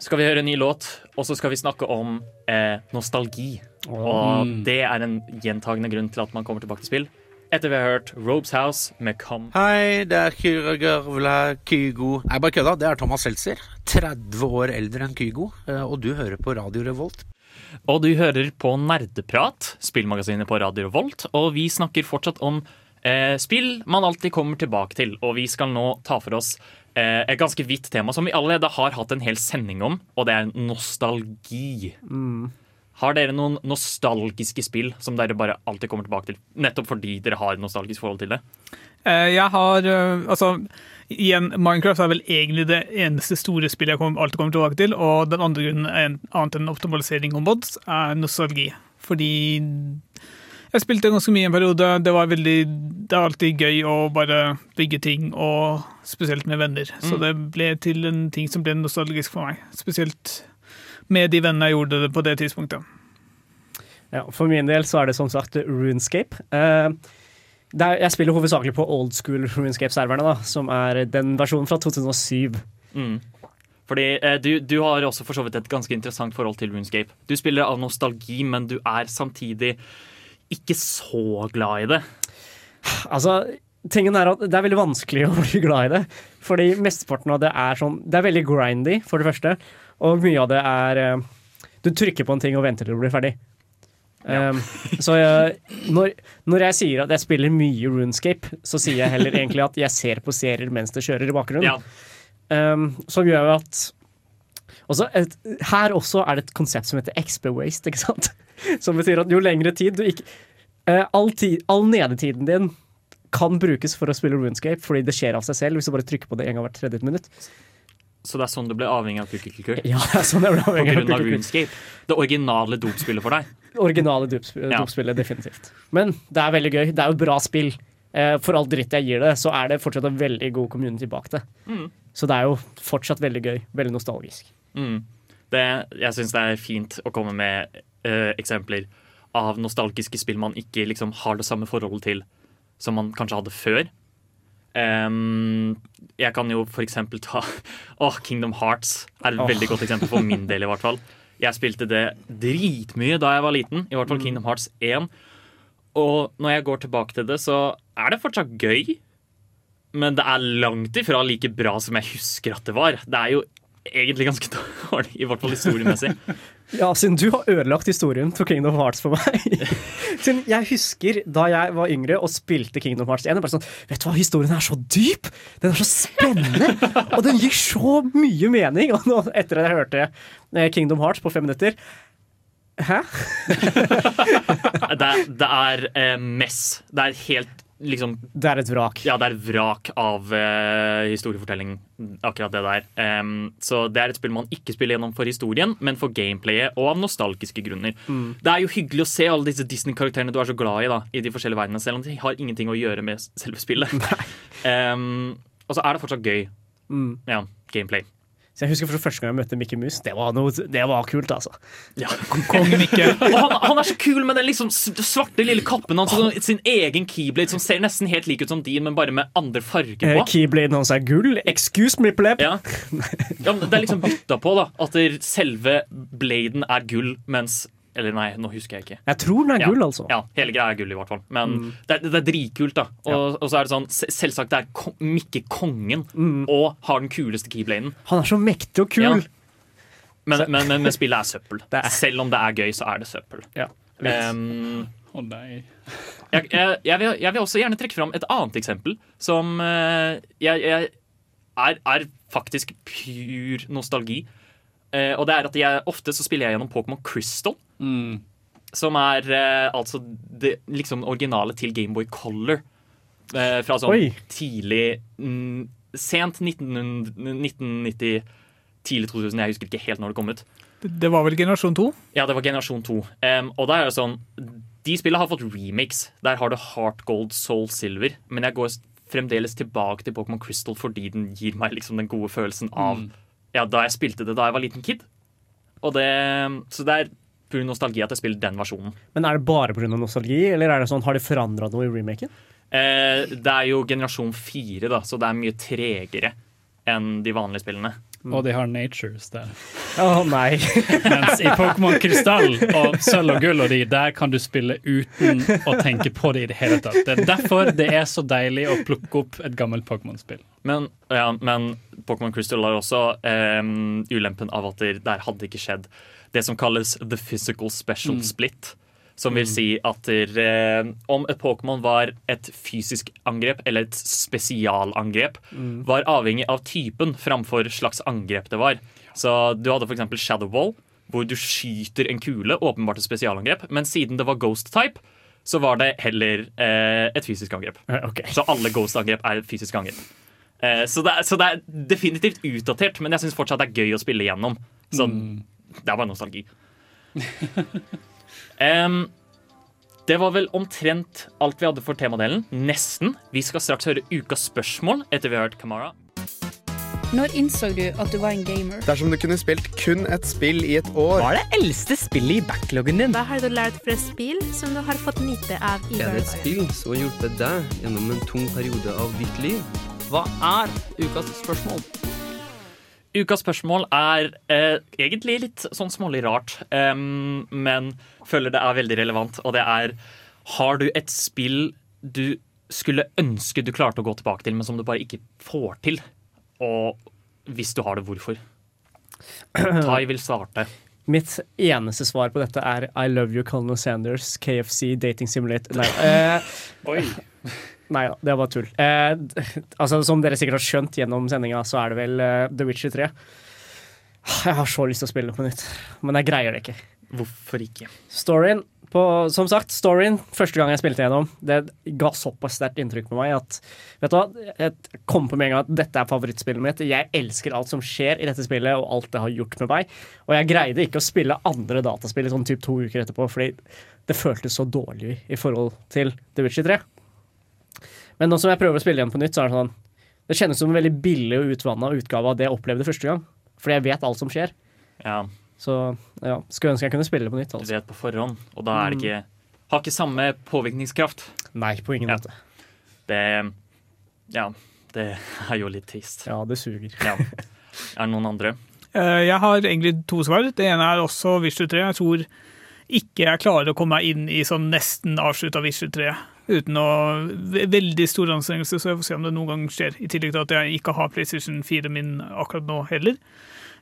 skal vi høre en ny låt, og så skal vi snakke om eh, nostalgi. Og det er en gjentagende grunn til at man kommer tilbake til spill. Etter vi har hørt Robes House med Come. Hei, det er Kyra Gørvla Kygo. Nei, bare kødda. Det er Thomas Seltzer. 30 år eldre enn Kygo. eh, Og du hører på Radio Revolt. Og du hører på Nerdeprat, spillmagasinet på Radio Revolt. Og vi snakker fortsatt om eh, spill man alltid kommer tilbake til. Og vi skal nå ta for oss eh, et ganske vidt tema som vi allerede har hatt en hel sending om, og det er nostalgi. Har dere noen nostalgiske spill som dere bare alltid kommer tilbake til? Nettopp fordi dere har et nostalgisk forhold til det? Eh, Jeg har eh, Altså, igjen, Minecraft er vel egentlig det eneste store spillet jeg alltid kommer tilbake til. Og den andre grunnen, er annet enn optimalisering og mods, er nostalgi. Fordi jeg spilte ganske mye i en periode. Det var veldig Det er alltid gøy å bare bygge ting, og spesielt med venner. Så Mm. det ble til en ting som ble nostalgisk for meg. Spesielt med de vennene jeg gjorde det på det tidspunktet. Ja, for min del så er det som sagt Runescape. Uh, er, jeg spiller hovedsakelig på old school Runescape-serverne, da, som er den versjonen fra 2007. Mm. Fordi eh, du, du har også for så vidt et ganske interessant forhold til Runescape. Du spiller av nostalgi, men du er samtidig ikke så glad i det. Altså, tingen er at det er veldig vanskelig å bli glad i det. Fordi mesteparten av det er sånn Det er veldig grindy, for det første. Og mye av det er eh, Du trykker på en ting og venter til du blir ferdig. Um, så jeg, når, når jeg sier at jeg spiller mye Runescape, så sier jeg heller egentlig at jeg ser på serier mens det kjører i bakgrunnen. Um, som gjør at også et, Her også er det et konsept som heter XB Waste, ikke sant? Som betyr at jo lengre tid du ikke uh, all, tid, all nedetiden din kan brukes for å spille Runescape, fordi det skjer av seg selv hvis du bare trykker på det en gang hvert tredje minutt. Så det er sånn du ble avhengig av Kukkikukur? Ja, det er sånn jeg ble avhengig av av Runescape? Det originale dopspillet for deg? Originale dopsp- Ja. dopspillet, definitivt. Men det er veldig gøy. Det er jo bra spill. Eh, For all dritt jeg gir det, så er det fortsatt en veldig god community bak det. Mm. Så det er jo fortsatt veldig gøy. Veldig nostalgisk. Mm. Det, jeg syns det er fint å komme med uh, eksempler av nostalgiske spill man ikke liksom har det samme forholdet til som man kanskje hadde før. Em, jeg kan jo for eksempel ta Åh, Kingdom Hearts er et oh. veldig godt eksempel for min del. i hvert fall Jeg spilte det dritmye da jeg var liten, i hvert fall Kingdom Hearts 1. Og når jeg går tilbake til det, så er det fortsatt gøy. Men det er langt ifra like bra som jeg husker at det var. Det er jo egentlig ganske dårlig, i hvert fall historiemessig. Ja, siden du har ødelagt historien til Kingdom Hearts for meg. siden jeg husker da jeg var yngre og spilte Kingdom Hearts 1. Jeg bare sånn, Vet du hva, historien er så dyp! Den er så spennende! og den gir så mye mening! Og nå, etter at jeg hørte eh, Kingdom Hearts på fem minutter Hæ? det, det er eh, mess. Det er helt liksom Det er et vrak. Ja, det er et vrak av uh, historiefortelling, akkurat det der. Um, så det er et spill man ikke spiller gjennom for historien, men for gameplayet og av nostalgiske grunner. Mm. Det er jo hyggelig å se alle disse Disney-karakterene du er så glad i da, i de forskjellige verdenene, selv om de har ingenting å gjøre med selve spillet. um, og så er det fortsatt gøy. Mm. Ja, gameplay. Så jeg husker for første gang jeg møtte Mikke Mus. Det var, noe, det var kult, altså. Ja, Kong Mikke. Og han, han er så kul med den liksom svarte lille kappen hans og sin egen keyblade som ser nesten helt lik ut som din, men bare med andre farger Eh, på. Keybladen hans er gull. Excuse me, pleb. Ja. ja, men det er liksom bytta på, da. At selve bladen er gull, mens Eller nei, nå husker jeg ikke. Jeg tror den er Ja. gull, altså. Ja, hele greia er gull, i hvert fall. Men Mm. det, er, det er dritkult, da. Og, og så er det sånn, selvsagt, det er Mikke kongen Mm. og har den kuleste keybladen. Han er så mektig og kul. Ja. Men, men, men, men spillet er søppel. Selv om det er gøy, så er det søppel. Um, oh, nei. jeg, jeg, jeg, vil, jeg vil også gjerne trekke fram et annet eksempel som eh, jeg, jeg er, er faktisk pur nostalgi. Eh, og det er at jeg ofte så spiller jeg gjennom Pokémon Crystal. Som er eh, altså det liksom originale til Gameboy Color. Eh, fra sånn Oi. tidlig mm, Sent 1900 1990, tidlig 2000. Jeg husker ikke helt når det kom ut. Det var vel generasjon 2? Ja, det var generasjon 2. Um, og da er det sånn De spillene har fått remix. Der har du Heart Gold, Soul Silver. Men jeg går fremdeles tilbake til Pokémon Crystal fordi den gir meg liksom den gode følelsen av Mm. Ja, da jeg spilte det da jeg var liten kid. Og det, så det er pga. nostalgi at jeg spiller den versjonen. Men er det bare pga. nostalgi, eller er det sånn, har de forandra noe i remaken? Eh, det er jo generasjon 4, da, så det er mye tregere enn de vanlige spillene. Og de har natures der. Å nei. Mens i Pokémon Krystall og Sølv og Gull og de, der kan du spille uten å tenke på det i det hele tatt. Det er derfor det er så deilig å plukke opp et gammelt Pokémon-spill. Men, ja, men Pokémon Crystal har også eh, ulempen av at det der hadde ikke skjedd det som kalles the physical special Mm. split. Som vil si at der, eh, om et Pokémon var et fysisk angrep eller et spesialangrep, Mm. var avhengig av typen framfor slags angrep det var. Så du hadde f.eks. Shadow Wall, hvor du skyter en kule, åpenbart et spesialangrep, men siden det var Ghost Type, så var det heller eh, et fysisk angrep. Så alle Ghost-angrep er et fysisk angrep. Eh, så, det er, så det er definitivt utdatert, men jeg syns fortsatt det er gøy å spille gjennom. Så det er bare nostalgi. um, det var vel omtrent alt vi hadde for temadelen. Nesten. Vi skal straks høre ukas spørsmål etter vi har hørt Kamara. Når innså du at du var en gamer? Dersom du kunne spilt kun et spill i et år Hva er det eldste spillet i backloggen din? Hva har du lært fra spill som du har fått nyte av i Er det et spill som har hjulpet deg gjennom en tung periode av ditt liv? Hva er ukas spørsmål? Ukas spørsmål er eh, egentlig litt sånn smålig rart, em, men føler det er veldig relevant. Og det er Har du et spill du skulle ønske du klarte å gå tilbake til, men som du bare ikke får til? Og hvis du har det, hvorfor? Tai vil starte. Mitt eneste svar på dette er I love you, Colonel Sanders, KFC, dating simulator Nei. Eh, Oi. Nei da, det var tull. Eh, altså, som dere sikkert har skjønt gjennom sendinga, så er det vel uh, The Witcher 3. Jeg har så lyst til å spille det på nytt, men jeg greier det ikke. Hvorfor ikke? Storyen, på, som sagt, storyen, første gang jeg spilte gjennom, det ga såpass sterkt inntrykk på meg at Vet du hva, jeg kom på med en gang at dette er favorittspillet mitt. Jeg elsker alt som skjer i dette spillet, og alt det har gjort med meg. Og jeg greide ikke å spille andre dataspill i sånn typ to uker etterpå, fordi det føltes så dårlig i forhold til The Witcher 3. Men nå som jeg prøver å spille igjen på nytt, så er det sånn Det kjennes som en veldig billig og utvanna utgave av det jeg opplevde første gang. Fordi jeg vet alt som skjer. Ja. Så ja, skulle ønske jeg kunne spille det på nytt. Du Altså. vet på forhånd, og da er det ikke Har ikke samme påvirkningskraft. Nei, på ingen måte. Det Ja, det er jo litt trist. Ja, det suger. Ja. Er det noen andre? Eh, Jeg har egentlig to svar. Det ene er også Visual 3. Jeg tror ikke jeg klarer å komme meg inn i sånn nesten avslutta Visual 3 uten å Veldig stor anstrengelse, så jeg får se om det noen gang skjer. I tillegg til at jeg ikke har PlayStation 4 min akkurat nå heller.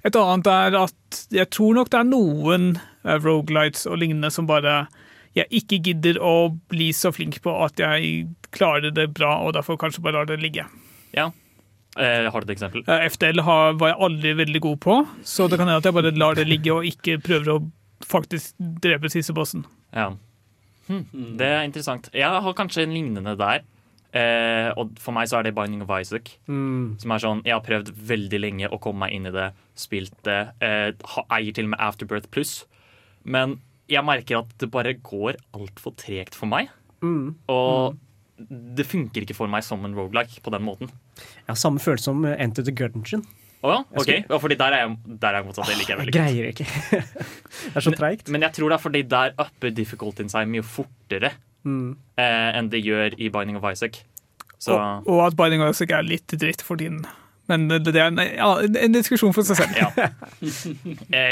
Et annet er at jeg tror nok det er noen uh, rogelights og lignende som bare jeg ikke gidder å bli så flink på at jeg klarer det bra, og derfor kanskje bare lar det ligge. Ja. Eh, har du et eksempel? Eh, FDL har, var jeg aldri veldig god på, så det kan hende at jeg bare lar det ligge og ikke prøver å faktisk drepe siste bossen. Ja. Hm, det er interessant. Jeg har kanskje en lignende der. Eh, og for meg så er det Binding of Isaac. Mm. Som er sånn, Jeg har prøvd veldig lenge å komme meg inn i det, spilt det. Eh, eier til og med Afterbirth Pluss. Men jeg merker at det bare går altfor tregt for meg. Mm. Og det funker ikke for meg som en roguelike på den måten. Jeg har samme følelse som eh, Enter the Gungeon. Å ja, ok. Ja, fordi der er jeg, der er jeg motsatt. Det liker jeg Jeg veldig godt. greier ikke. det er så treigt. Men jeg tror det er fordi der upper difficultyen seg mye fortere Mm. eh, enn det gjør i Binding of Isaac. Så Og, og at Binding of Isaac er litt dritt for din Men det, det er en, ja, en diskusjon for seg selv. ja.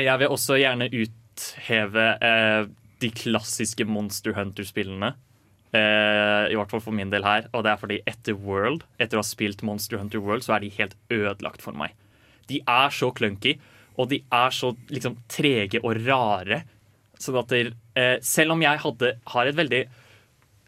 jeg vil også gjerne utheve eh, de klassiske Monster Hunter-spillene. Eh, I hvert fall for min del her. Og det er fordi etter World, etter å ha spilt Monster Hunter World, så er de helt ødelagt for meg. De er så clunky, og de er så liksom trege og rare. Sånn at der, eh, selv om jeg hadde, har et veldig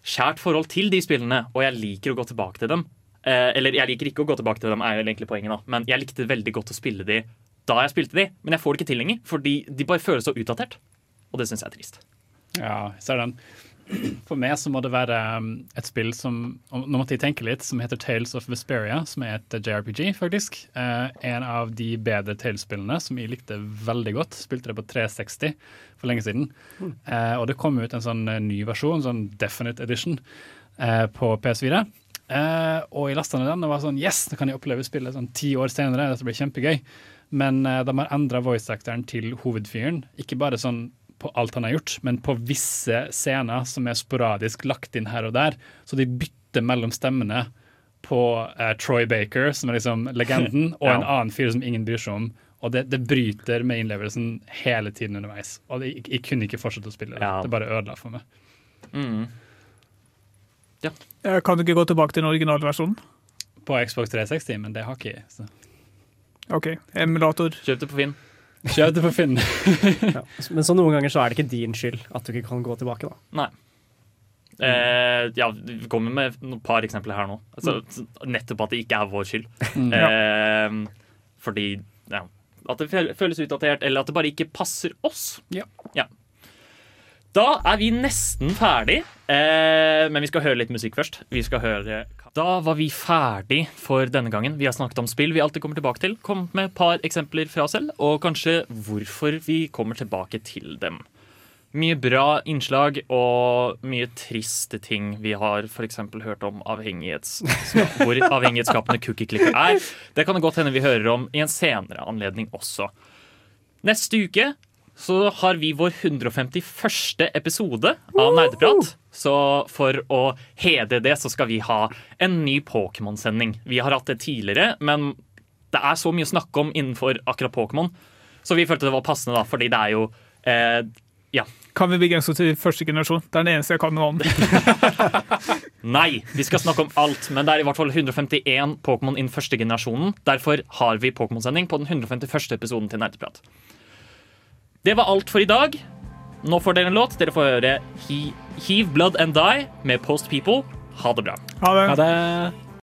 kjært forhold til de spillene, og jeg liker å gå tilbake til dem eh, Eller jeg liker ikke å gå tilbake til dem, er jo egentlig poenget, da. Men jeg likte veldig godt å spille de da jeg spilte de, men jeg får det ikke til lenger, fordi de bare føles så utdatert. Og det syns jeg er trist. Ja, ser den. For meg så må det være um, et spill som Nå måtte jeg tenke litt, som heter Tales of Vesperia, som er et JRPG, faktisk. Eh, en av de bedre Tales-spillene som jeg likte veldig godt. Spilte det på 360 for lenge siden. Mm. Eh, og det kom ut en sånn eh, ny versjon, sånn Definite Edition, eh, på PS4. Eh, og jeg lasta ned den og var sånn Yes, nå kan jeg oppleve spillet sånn ti år senere. Dette blir kjempegøy. Men eh, de har endra voice-actoren til hovedfyren. Ikke bare sånn på alt han har gjort, men på visse scener som er sporadisk lagt inn her og der. Så de bytter mellom stemmene på uh, Troy Baker, som er liksom legenden, og en annen fyr som ingen bryr seg om. Og det, det bryter med innlevelsen hele tiden underveis. Og jeg, jeg kunne ikke fortsette å spille det. Det bare ødela for meg. Mm. Ja. Kan du ikke gå tilbake til den originale versjonen? På Xbox 360, men det har ikke jeg. Så. OK. Emulator. Kjøp det på Finn. Kjøp det på Finn. ja. Men så noen ganger så er det ikke din skyld at du ikke kan gå tilbake, da. Nei. Eh, ja, vi kommer med et par eksempler her nå. Altså, Nettopp at det ikke er vår skyld. Mm. Eh, fordi ja, at det føles utdatert, eller at det bare ikke passer oss. Ja. Da er vi nesten ferdig, eh, men vi skal høre litt musikk først. Vi skal høre Da var vi ferdig for denne gangen. Vi har snakket om spill vi alltid kommer tilbake til. Kommet med et par eksempler fra oss selv, og kanskje hvorfor vi kommer tilbake til dem. Mye bra innslag og mye triste ting. Vi har f.eks. hørt om avhengighets... hvor avhengighetsskapende cookie-klikker er. Det kan det godt hende vi hører om i en senere anledning også. Neste uke så har vi vår 151. episode av Nerdeprat. Så for å hedre det, så skal vi ha en ny Pokémon-sending. Vi har hatt det tidligere, men det er så mye å snakke om innenfor akkurat Pokémon, så vi følte det var passende, da, fordi det er jo eh, Ja. Kan vi begrense oss til første generasjon? Det er den eneste jeg kan noe om. Nei, vi skal snakke om alt, men det er i hvert fall 151 Pokémon innen første generasjonen. Derfor har vi Pokémon-sending på den 151. episoden til Nerdeprat. Det var alt for i dag. Nå får dere en låt. Dere får høre He Heave Blood and Die med Post People. Ha det bra. Ha det. Ha det.